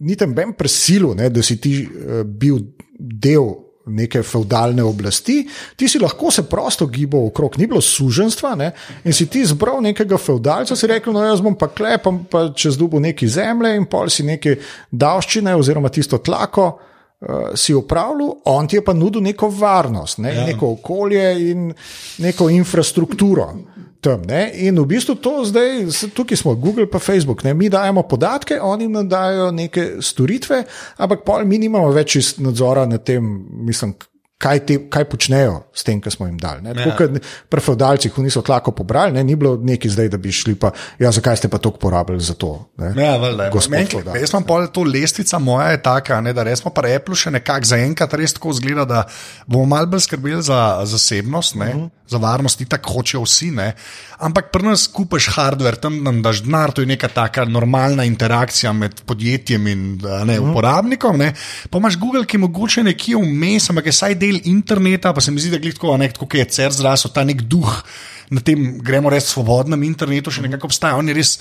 ni tam ben presilu, ne, da si ti uh, bil del neke feudalne oblasti, ti si lahko se prosto gibal okrog, ni bilo suženstva ne? in si ti zbral nekega feudalca, si rekel, no jaz bom pa klepam, pa čez dubu neki zemlje in pol si neke davščine oziroma tisto tlako. Uh, si upravljal, on ti je pa nudil neko varnost, ne? ja. neko okolje in neko infrastrukturo tam. Ne? In v bistvu to zdaj, tukaj smo, Google pa Facebook, ne? mi dajemo podatke, oni nam dajo neke storitve, ampak pol mi nimamo več nadzora nad tem, mislim, kaj, te, kaj počnejo s tem, kar smo jim dali. Ja. Kot pri feudalcih, niso tako pobrali, ne? ni bilo neki zdaj, da bi šli pa, ja, zakaj ste pa to porabili za to. Ja, jaz imam pol to lestvica, moja je taka, ne, da res smo pa replu še nekako zaenkrat res tako zgleda, da bomo mal bolj skrbeli za zasebnost, ne, uh mhm. -huh. za varnost, tako hočejo vsi. Ne. Ampak pri nas kupaš hardware, tam nam daš denar, to je neka taka normalna interakcija med podjetjem in ne, uh mhm. -huh. uporabnikom. Ne. Pa imaš Google, ki je mogoče nekje vmes, ampak je saj del del interneta, pa se mi zdi, da je tako, nek, tako je CER zrasel, ta nek duh na tem, gremo reči, svobodnem internetu, še nekako obstaja. Oni res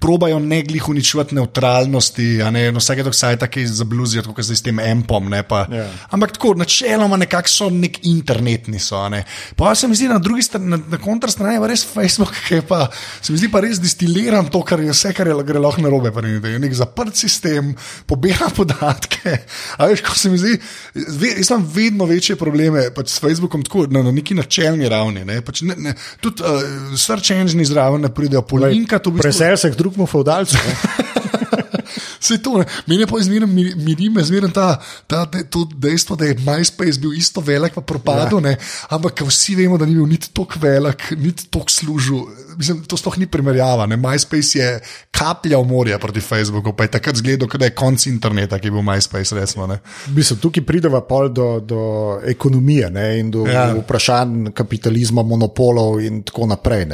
probajo ne glih uničevati neutralnosti, a ne no, vsake dok sajta, ki zabluzijo, kot zdaj s tem empom. Ne, pa, yeah. Ja. Ampak tako, načeloma nekako so nek internetni. So, ne. Pa se mi zdi na drugi strani, na, na kontrastrani je res Facebook, ki pa se mi zdi pa res distiliran to, kar je vse, kar je gre lahko narobe. Je nek zaprt sistem, pobira podatke. A veš, ko se mi zdi, ve, jaz imam vedno večje probleme pač s Facebookom, tako na, na neki načelni ravni. Ne, pač ne, ne, tudi uh, search engine zraven ne pridejo, polinka to bi. Presel se k drugemu feudalcu. Vse to, meni pa izmerno miri, izmerno ta, ta, to dejstvo, da je MySpace bil isto velik, pa propadel, ja. ampak vsi vemo, da ni bil niti tako velik, niti tako služil. Mislim, to sploh ni primerjava. Ne? MySpace je kaplja v morje proti Facebooku, pa je takrat zgledal, da je konc interneta, ki je bil MySpace. Resno, Mislim, tukaj prideva pol do, do ekonomije ne? in do ja. vprašanj kapitalizma, monopolov in tako naprej.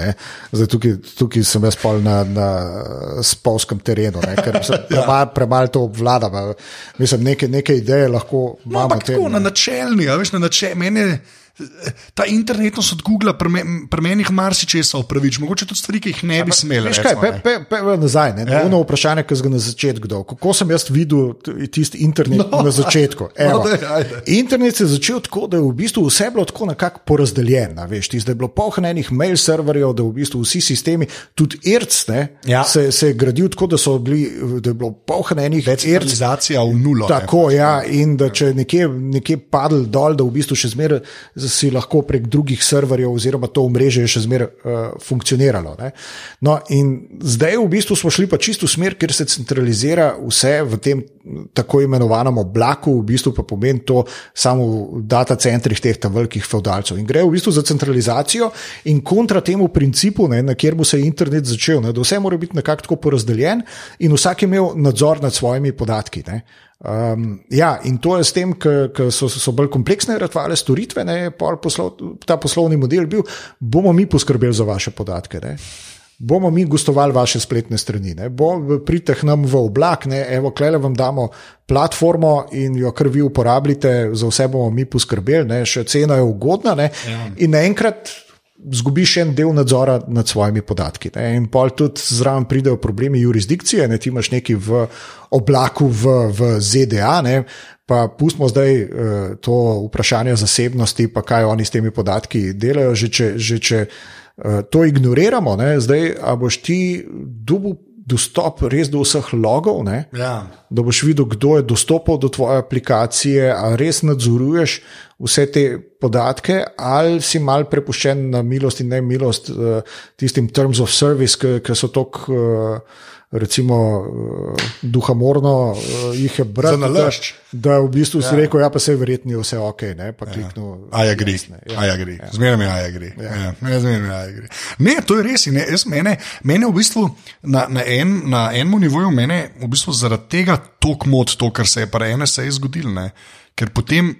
Zdaj, tukaj, tukaj sem jaz pol na, na spolskem terenu, ker se ja premalo to obvlada. Mislim, neke, neke ideje lahko No, imamo. ampak tem, tako, ne. na načelni, a veš, na načelni. Ta internetnost od Google pri meni marsičesa upravič, mogoče tudi stvari, ki jih ne bi smeli. Veš kaj, pe, ne. pe, pe, pe, nazaj, ne, Ja. ja. vprašanje, ki sem ga na začetku dal. Kako sem jaz videl tisti internet No. no. na začetku? No, Evo, daj, ajde. internet se je začel tako, da je v bistvu vse bilo tako nekako porazdeljeno. Veš, tisto, da je bilo polno enih mail serverjev, da v bistvu vsi sistemi, tudi ERC, ne, Ja. se, se je gradil tako, da, so bili, da je bilo polno enih ERC. Centralizacija v nulo. ne. Tako, ja, in da če nekje, nekje padel dol, da v bistvu še zmeraj si lahko prek drugih serverjev, oziroma to omrežje je še zmeraj uh, funkcioniralo. Ne. No, in zdaj v bistvu smo šli pa čisto v smer, kjer se centralizira vse v tem tako imenovanem oblaku, v bistvu pa pomeni to samo v data centrih teh velikih feudalcev. In gre v bistvu za centralizacijo in kontra temu principu, ne, na kjer bo se internet začel, ne, da vse mora biti nekako tako porazdeljen in vsak je imel nadzor nad svojimi podatki. Ne. Um, ja, in to je s tem, ker so, so bolj kompleksne ratvale storitve, ne, poslov, ta poslovni model bil, bomo mi poskrbeli za vaše podatke. Ne. Bomo mi gostovali vaše spletne strani, ne. bo pridite k nam v oblak, ne. evo, klele vam damo platformo in jo kar vi uporabljate, za vse bomo mi poskrbeli, ne. še cena je ugodna. Ne. Ja. In naenkrat zgubiš en del nadzora nad svojimi podatki. Ne? In pol tudi zraven pridejo problemi jurisdikcije, ne ti imaš neki v oblaku v, v ZDA. Ne? Pa pustimo zdaj uh, to vprašanje zasebnosti, pa kaj oni s temi podatki delajo, že če, že če uh, to ignoriramo, ne? zdaj boš ti dobil dostop res do vseh logov, ne? Ja. da boš videl, kdo je dostopal do tvoje aplikacije, ali res nadzoruješ vse te podatke, ali si mal prepuščen na milost in ne milost uh, tistim terms of service, ki so tako. Recimo, uh, duhamorno uh, jih je brati, da, da v bistvu si rekel, ja, pa se je verjetno vse ok, ne, pa kliknil. A ja, gre. A ja, gre. Zmeraj je, gre. Ja. Ja, zmeraj mi je, gre. Ne, to je res. Ne, jaz, mene, mene v bistvu na, na, en, na enem nivoju, mene v bistvu zaradi tega tok mod, to, kar se je pa NSA zgodilo. Ne? Ker potem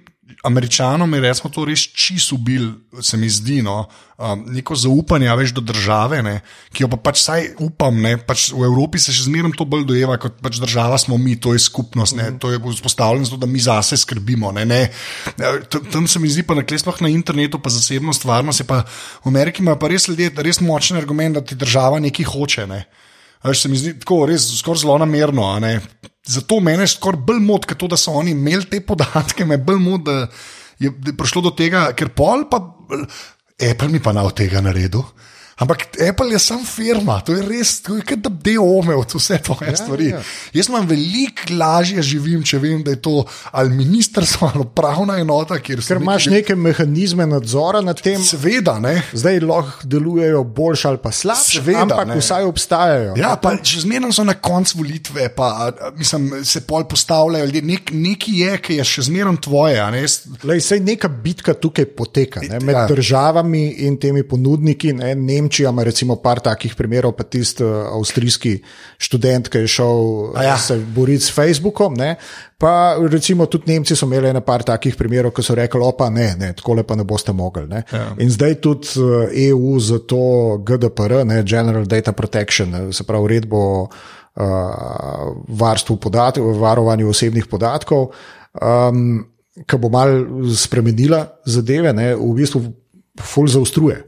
Američanom je recimo, to res čisto ubil, se mi zdi, no, um, neko zaupanje veš, do države, ne, ki jo pa pač saj upam. Ne, pač v Evropi se še zmeraj to bolj dojeva kot pač država, smo mi, to je skupnost, ne, to je vzpostavljeno zato, da mi zase skrbimo. Ne, ne. Tam, tam se mi zdi, pa na klespah na internetu, pa zasebnost, varnost. je Pa, v Ameriki ima pa res ljudje res močen argument, da ti država nekaj hoče. Ne. Veš, se mi zdi tako res skoraj zelo namerno. Zato mene skoraj bolj moti, kot da so oni imeli te podatke, me bolj je da je prišlo do tega, ker pol pa Apple mi pa na od tega naredil. Ampak Apple je sam firma, to je res, to je kot da bi omejil vse tvoje ja, stvari. Ja. Jaz imam veliko lažje živim, če vem, da je to ali ministrstvo ali pravna enota, Ker imaš neke mehanizme nadzora nad tem, Seveda, ne. zdaj lahko delujejo boljše ali pa slabše, Seveda, ampak ne. vsaj obstajajo. Ja, pa še zmeraj so na koncu volitve, pa mislim, se pol postavljajo ljudje. Nek, neki je, ki je še zmeraj tvoje. ne. Lej, sej neka bitka tukaj poteka ne, med Ja. državami in temi ponudniki. Ne, Nemčija ima recimo par takih primerov, pa tisti uh, avstrijski študent, ki je šel A ja. se boriti s Facebookom. Ne, pa recimo tudi Nemci so imeli ena par takih primerov, ki so rekli, opa, ne, ne tako lepa ne boste mogli. Ne. Ja. In zdaj tudi EU za to GDPR, ne, General Data Protection, ne, se pravi uredbo o uh, varstvu podatkov, varovanju osebnih podatkov. Um, ki bo mal spremenila zadeve, ne, v bistvu ful zaostruje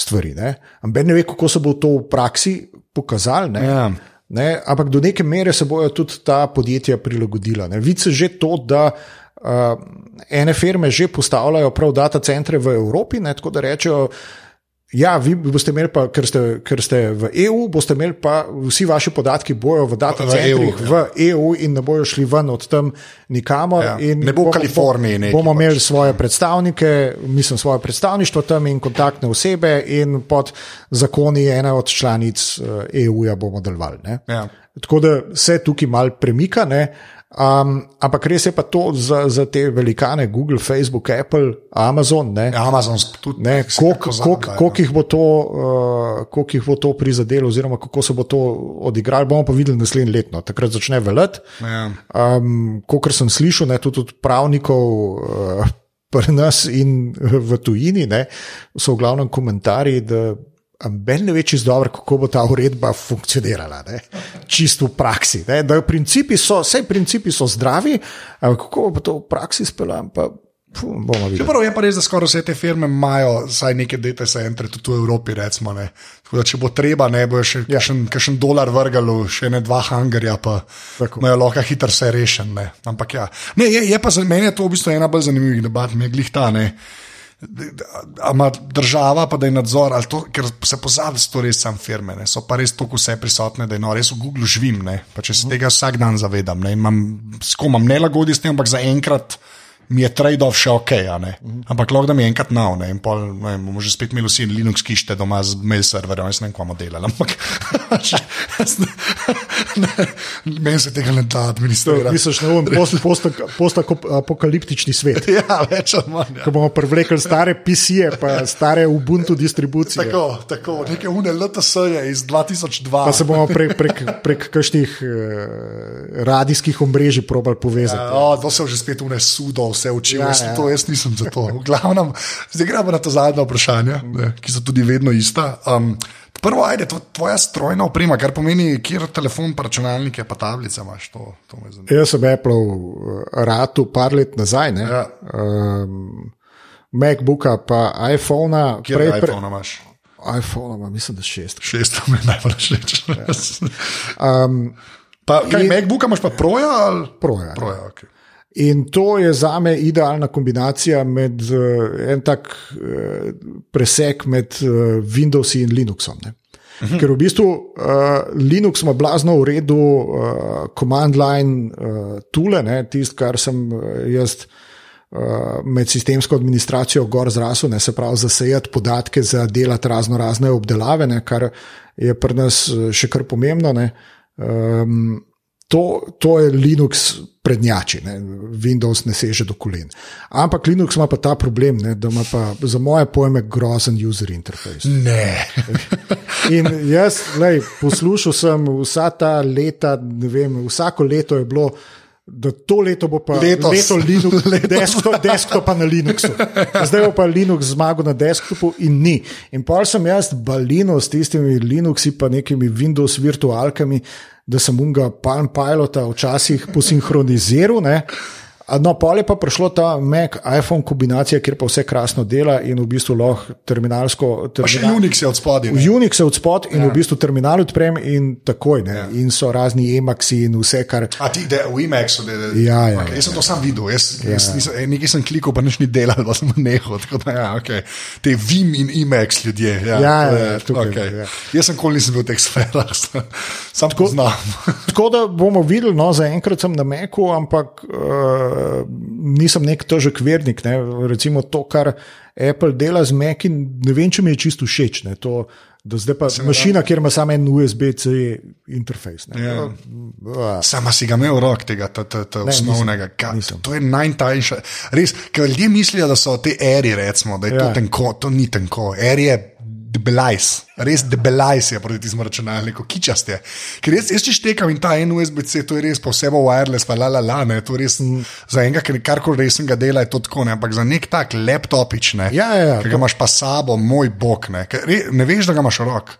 stvari. Ampak ne ve, kako se bo to v praksi pokazalo. Ja. Ne, ampak do neke mere se bodo tudi ta podjetja prilagodila. ne. Vidi se že to, da uh, ene firme že postavljajo prav data centre v Evropi, ne, tako da rečejo. Ja, vi boste imeli, pa, ker, ste, ker ste v EU, boste imeli pa vsi vaši podatki bojo v data V EU, v EU in ne bojo šli ven od tam nikamor. Ja, in ne bo v bomo- Kaliforniji neki Bomo pač. imeli svoje predstavnike, mislim, svoje predstavništvo tam in kontaktne osebe, in pod zakoni ena od članic eh, EU-ja bomo delovali. Ja. Tako da se tukaj mal premika. Ne? Um, ampak res je pa to za, za te velikane, Google, Facebook, Apple, Amazon. Ne? Amazon tudi Ne, koliko koliko- zabajo, koliko jih bo to, uh, koliko jih bo to prizadelo, oziroma kako se bo to odigralo, bomo pa videli naslednje leto. Takrat začne veljati. Ja. Um, Kot sem slišal, ne, tudi od pravnikov uh, pri nas in v tujini, ne, so v glavnem komentarji, da Ben ne ve čisto dobro, kako bo ta uredba funkcionirala, ne? čisto v praksi. Ne? Da principi so, vse principi so zdravi, ampak kako bo to v praksi bomo videli. Čeprav je pa res, da skoraj vse te firme imajo vsaj neke data centre, tudi v Evropi. Recimo, ne. Tako da, če bo treba, ne bo še Ja. kakšen ja. dolar vrgalo, še ne dva hangarja, pa Tako. imajo lahko hitro vse rešen. Ne. Ampak ja, ne, je, je pa za mene to v bistvu ena bolj zanimivih debat, mi je glih ta. Ne. Ima država pa da je nadzor, to, ker se pozabi, da so to res sam firme, ne. so pa res tako vse prisotne, da je no, res v Google živim. Ne. Pa če se tega vsak dan zavedam, ne, imam, skomam nelagodje s tem, ampak zaenkrat mi je trade-off še ok, a ne. ampak lahko da mi je enkrat nav, ne, in pol, ne, bomo že spet imeli vsi Linux kište doma z mail serverjem, jaz ne vem, kva bomo delali, ampak meni se tega ne da administrirati. Misliš, ne vem, post- post-apokaliptični svet. Ja, več ali manj. Ja. Ko bomo privlekli stare PC-je, pa stare Ubuntu distribucije. Tako, tako, neke une LTS-je iz 2002. Pa se bomo prek, prek, prek kakšnih eh, radijskih omrežij probali povezati. Ja, o, to se je že spet une sudo, vse učil. Ja, Ja, jaz. To, jaz nisem za to. V glavnem, zdaj gremo na to zadnje vprašanje, ne, ki so tudi vedno ista. Um, prvo, ajde, to, tvoja strojna oprema, kar pomeni, kjer telefon, pa računalnike, pa tablice imaš. To, to. Jaz sem Apple ratu par let nazaj, ne? Ja. um, MacBooka, pa iPhona. Kjer prej, iPhone imaš? iPhone, ima, mislim, da šest. Šest, to mi je najbolj všeč. Um, Pa, kaj, In- MacBooka imaš pa proja? Ali? Proja. Proja, okay. In to je za me idealna kombinacija med uh, en tak uh, presek med uh, Windows in Linuxom. Ne? Ker v bistvu uh, Linux ima blazno v redu uh, command line uh, tule, tisto, kar sem jaz med sistemsko administracijo gor zrasel, ne, se pravi zasejati podatke za delati razno razne obdelave, ne, kar je pri nas eh, še kar pomembno. Ne. Um, to, to je Linux prednjači, ne. Windows ne seže do kolen. Ampak Linux ima pa ta problem, ne, da ima pa za moje pojme grozen user interface. Ne. In jaz, lej, poslušal sem vsa ta leta, ne vem, vsako leto je bilo. Da to leto bo pa Letos. leto Linux, Letos. desktop, desktopa na Linuxu. Zdaj bo pa Linux zmagal na desktopu in ni. In pa sem jaz balino s tistimi Linuxi, pa nekimi Windows virtualkami, da sem unga Palm Pilota včasih posinhroniziral. Ne? No, pol je pa prišlo ta Mac, iPhone kombinacija, kjer pa vse krasno dela in v bistvu lahko terminalsko. Pa še terminal- Unix je od spodaj. v Unix je od spod in ja. v bistvu terminal odprem in takoj. Ja. In so razni emaksi in vse, kar. A ti, da v IMAX-u, da je. Ja, ja, okay, ja. jaz sem to sam videl, jaz, ja. jaz nisem, eh, nekaj sem klikal, pa nič ni delal, pa sem nehal. Da, ja, okay. Te Vim in IMAX ljudje. Ja, Ja, ja, je, tukaj, okay. ja. Jaz sem kol nisem bil v teh sferah, sam tako znam. Tako da bomo videli, no, zaenkrat sem na Meku, ampak uh, nisem nek težek vernik. Ne. Recimo to, kar Apple dela z Maci, ne vem, če mi je čisto všeč. Ne. To, da zdaj pa mašina, kjer ima samo en USB-C interfejs. Ja. Uh, Sama si ga imel rok tega, ta, ta, ta Ne, osnovnega. nisem, nisem. to je najtajnejša. Res, ker ljudje mislijo, da so te eri, recimo, da je ja. Ja. to tenko, to ni tenko. Eri je debelajs, res debelajs je proti tistemu računalniku, kičast je. Ker jaz, jaz če štekam in ta en USB-C, to je res posebej wireless, pa la la la, ne, to je res za enega, ker karkoli resnega dela je to tako, ne, ampak za nek tak laptopič, ne, Ja, ja, ja, ki ga imaš pa sabo, moj bog, ne, ker re, ne veš, da ga imaš rok.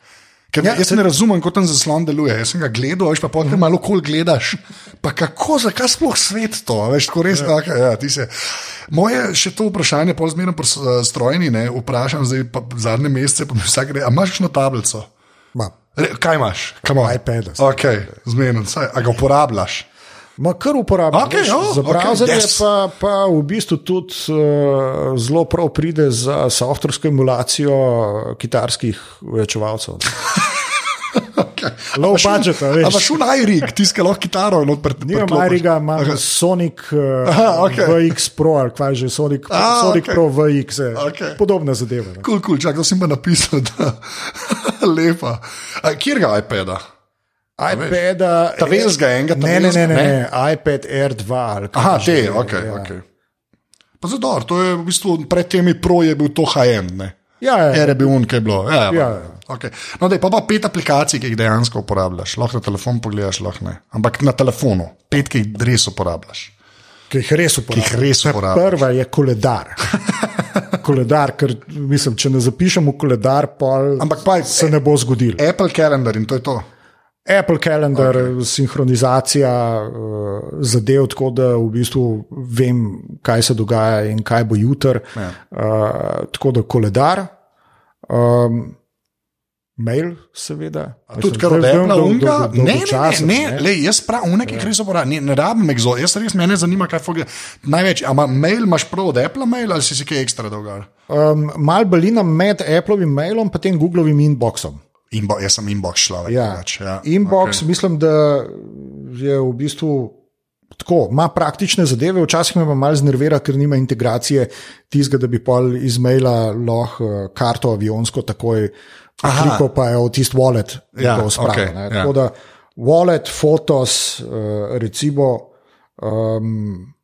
Ker ja, Ja, jaz se... ne razumem, kako ten zaslon deluje. Jaz sem ga gledal, veš pa potem malo kol gledaš. Pa kako, zakaj sploh svet to? Veš, tako res, ja. Okay, ja, se. Moje še to vprašanje, pol zmerno pri eh, strojni, ne, vprašam zdaj pa zadnje mesece, pa mi vsak gre, a imaš kakšno tablico? ma, Re, kaj imaš? IPada. Ok, zmerno, saj, a ga uporabljaš? Ma kar uporabljam. Veš, oh, za browserje yes. pa, pa v bistvu tudi uh, zelo prav pride za softversko emulacijo kitarskih uvečevalcev. Okay. Low budget, veš. Ampak šel najrig, tiskal lahko kitaro in odprt. Nimam Mariga, imam Sonic uh, Aha, okej. VX Pro, ali kaj že, Sonic, A, Sonic okej. Pro VX, je Okej. podobna zadeva. Kul, kul, čak, to sem pa napisal, da lepa. A, kjer ga iPada? iPada, Ta velikega enega, ta ne, ne, ne, ne, ne, iPad Air 2. ali kaj Aha, že te, je, ok. ja. okay. Pa zador, to je v bistvu pred temi pro je bil to HM. Ja, ja. Ere bi un, kaj je bilo. Ja, Ja, ja. ja. Okay. No, dej, pa pa pet aplikacij, ki jih dejansko uporabljaš. Lahko na telefon pogledaš, lahko ne. Ampak na telefonu, pet, ki jih res uporabljaš. Ki jih res uporabljam. jih res Ta uporabljaš. Prva je koledar. koledar, ker mislim, če ne zapišem v koledar, pol Ampak pa se ne bo zgodilo. Apple Calendar in to je to. Apple Calendar, okay. sinhronizacija uh, zadev, tako da v bistvu vem, kaj se dogaja in kaj bo jutr. Ja. Uh, tako da koledar, um, mail, seveda. Tudi kar od Apple unga. Ne, ne, ne, ne, ne, jaz pravim, unke, ki res uporabljam, ne, ne rabim exo, jaz res mene zanima, kaj foge. Največ, ama mail imaš prav od Apple mail ali si si kaj ekstra dolgar? Um, mal balina med Appleovim mailom in tem Googlovim inboxom. Inbo, jaz sem inbox človek. Ja. Pač, ja. Inbox, okay. okay. mislim, da je v bistvu. Tako, ima praktične zadeve, včasih me malo znervira, ker nima integracije tistega, da bi pol iz maila lahko uh, karto avionsko takoj klikal, pa je v tisti wallet Ja, to spravil. okej, ne. ja. Tako da wallet, fotos, uh, recimo. Um,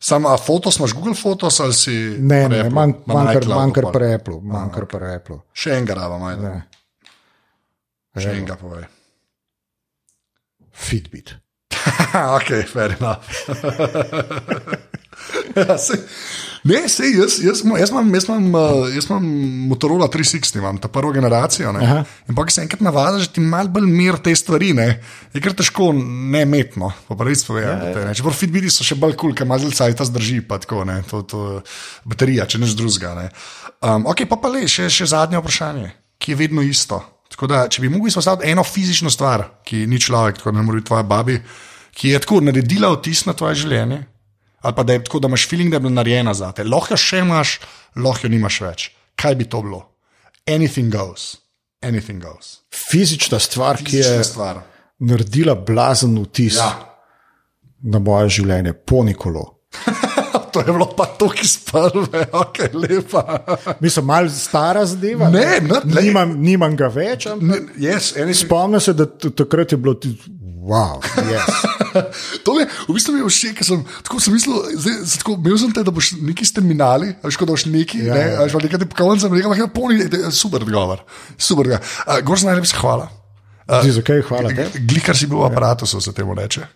Sam, a fotos imaš Google Fotos ali si. ne, ne, Applu? manj Ma na manj iCloudu kar pol. pri Apple. Manj kar pri Apple. Še enega raba, majda. Še enega povej. Fitbit. ok, fair enough. ja, sej, ne, sej, jaz, jaz, jaz, imam, jaz, imam, jaz imam Motorola 360, imam ta prvo generacijo. In pa, ki se enkrat navadiš, da ti malo bolj mir te stvari, ne, je kar težko ne metno, po pravici povedano. Ja, Čeprav Fitbiti so še bolj kul, cool, ker malo zdaj ta zdrži, pa tako, ne, to, to baterija, če neš drugega. Ne. Um, ok, pa pa le, še, še zadnje vprašanje, ki je vedno isto. Tako da, če bi mogel izpostaviti eno fizično stvar, ki ni človek, tako da ne more biti tvoja babi, ki je tako naredila vtis na tvoje življenje, ali pa da je tako, da imaš feeling, da je bila narejena za te. Lahko jo še imaš, lahko jo nimaš več. Kaj bi to bilo? Anything goes. Anything goes. Fizična stvar, ki je Fizična stvar. naredila blazen vtis Ja. na moje življenje, ponikolo. to je bilo pa to, ki sprve, ok, lepa. Mislim, malo stara zadeva. Ne, ne, ne. Nimam, nimam ga več. Yes, anything Spomnim se, da takrat je bilo ti, wow, yes. To je, v bistvu mi je všeč, ker sem tako sem mislil, zdaj, zdaj, tako, imel sem te, da boš neki s terminali, veš, kot da boš neki, Ja, ja, ne, ja. veš, nekaj pokazal, sem rekel, da poni, super odgovor, super odgovor. Uh, Gor se najlepša hvala. Zdi, zakaj hvala te? Glikar si bil v aparatu, so se temu reče.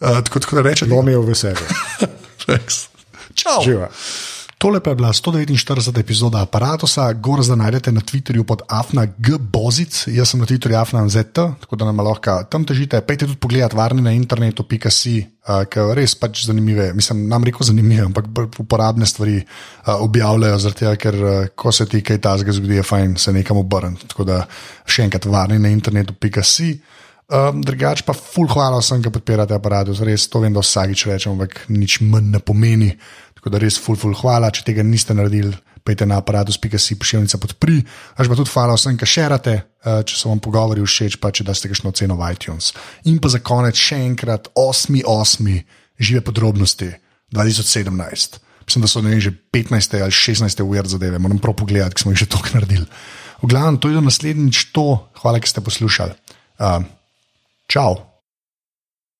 Uh, tako, tako da reče, To mi Čau. Živa. Tole pa je bila 149. epizoda aparata, gor zdaj najdete na Twitterju pod afnagbozic, jaz sem na Twitterju afnazet, tako da nam lahko tam težite. Pejte tudi pogledat varni na internetu, pika si, uh, ker res pač zanimive, mislim, nam reko zanimive, ampak uporabne stvari uh, objavljajo, tega, ker uh, ko se ti kaj tazga zgodi, je fajn se nekam obrniti. Tako da še enkrat varni na internetu, pika si. Um, drugač pa ful hvala vsem, ki podpirate aparat, res to vem, da vsakič rečem, ampak nič manj ne pomeni. Tako da res ful, ful hvala, če tega niste naredili, pejte na aparatus.si pošiljnica podpri. Až pa tudi hvala vsem, ki šerate, uh, če so vam pogovori všeč, pa če daste kakšno ceno v iTunes. In pa za konec še enkrat 8.8. žive podrobnosti 2017. Mislim, da so ne vem, že 15 ali 16 ur zadeve, moram prav pogledati, ki smo jih že toliko naredili. V glavnem, to je do naslednjič to, hvala, ki ste poslušali. Uh, Ciao.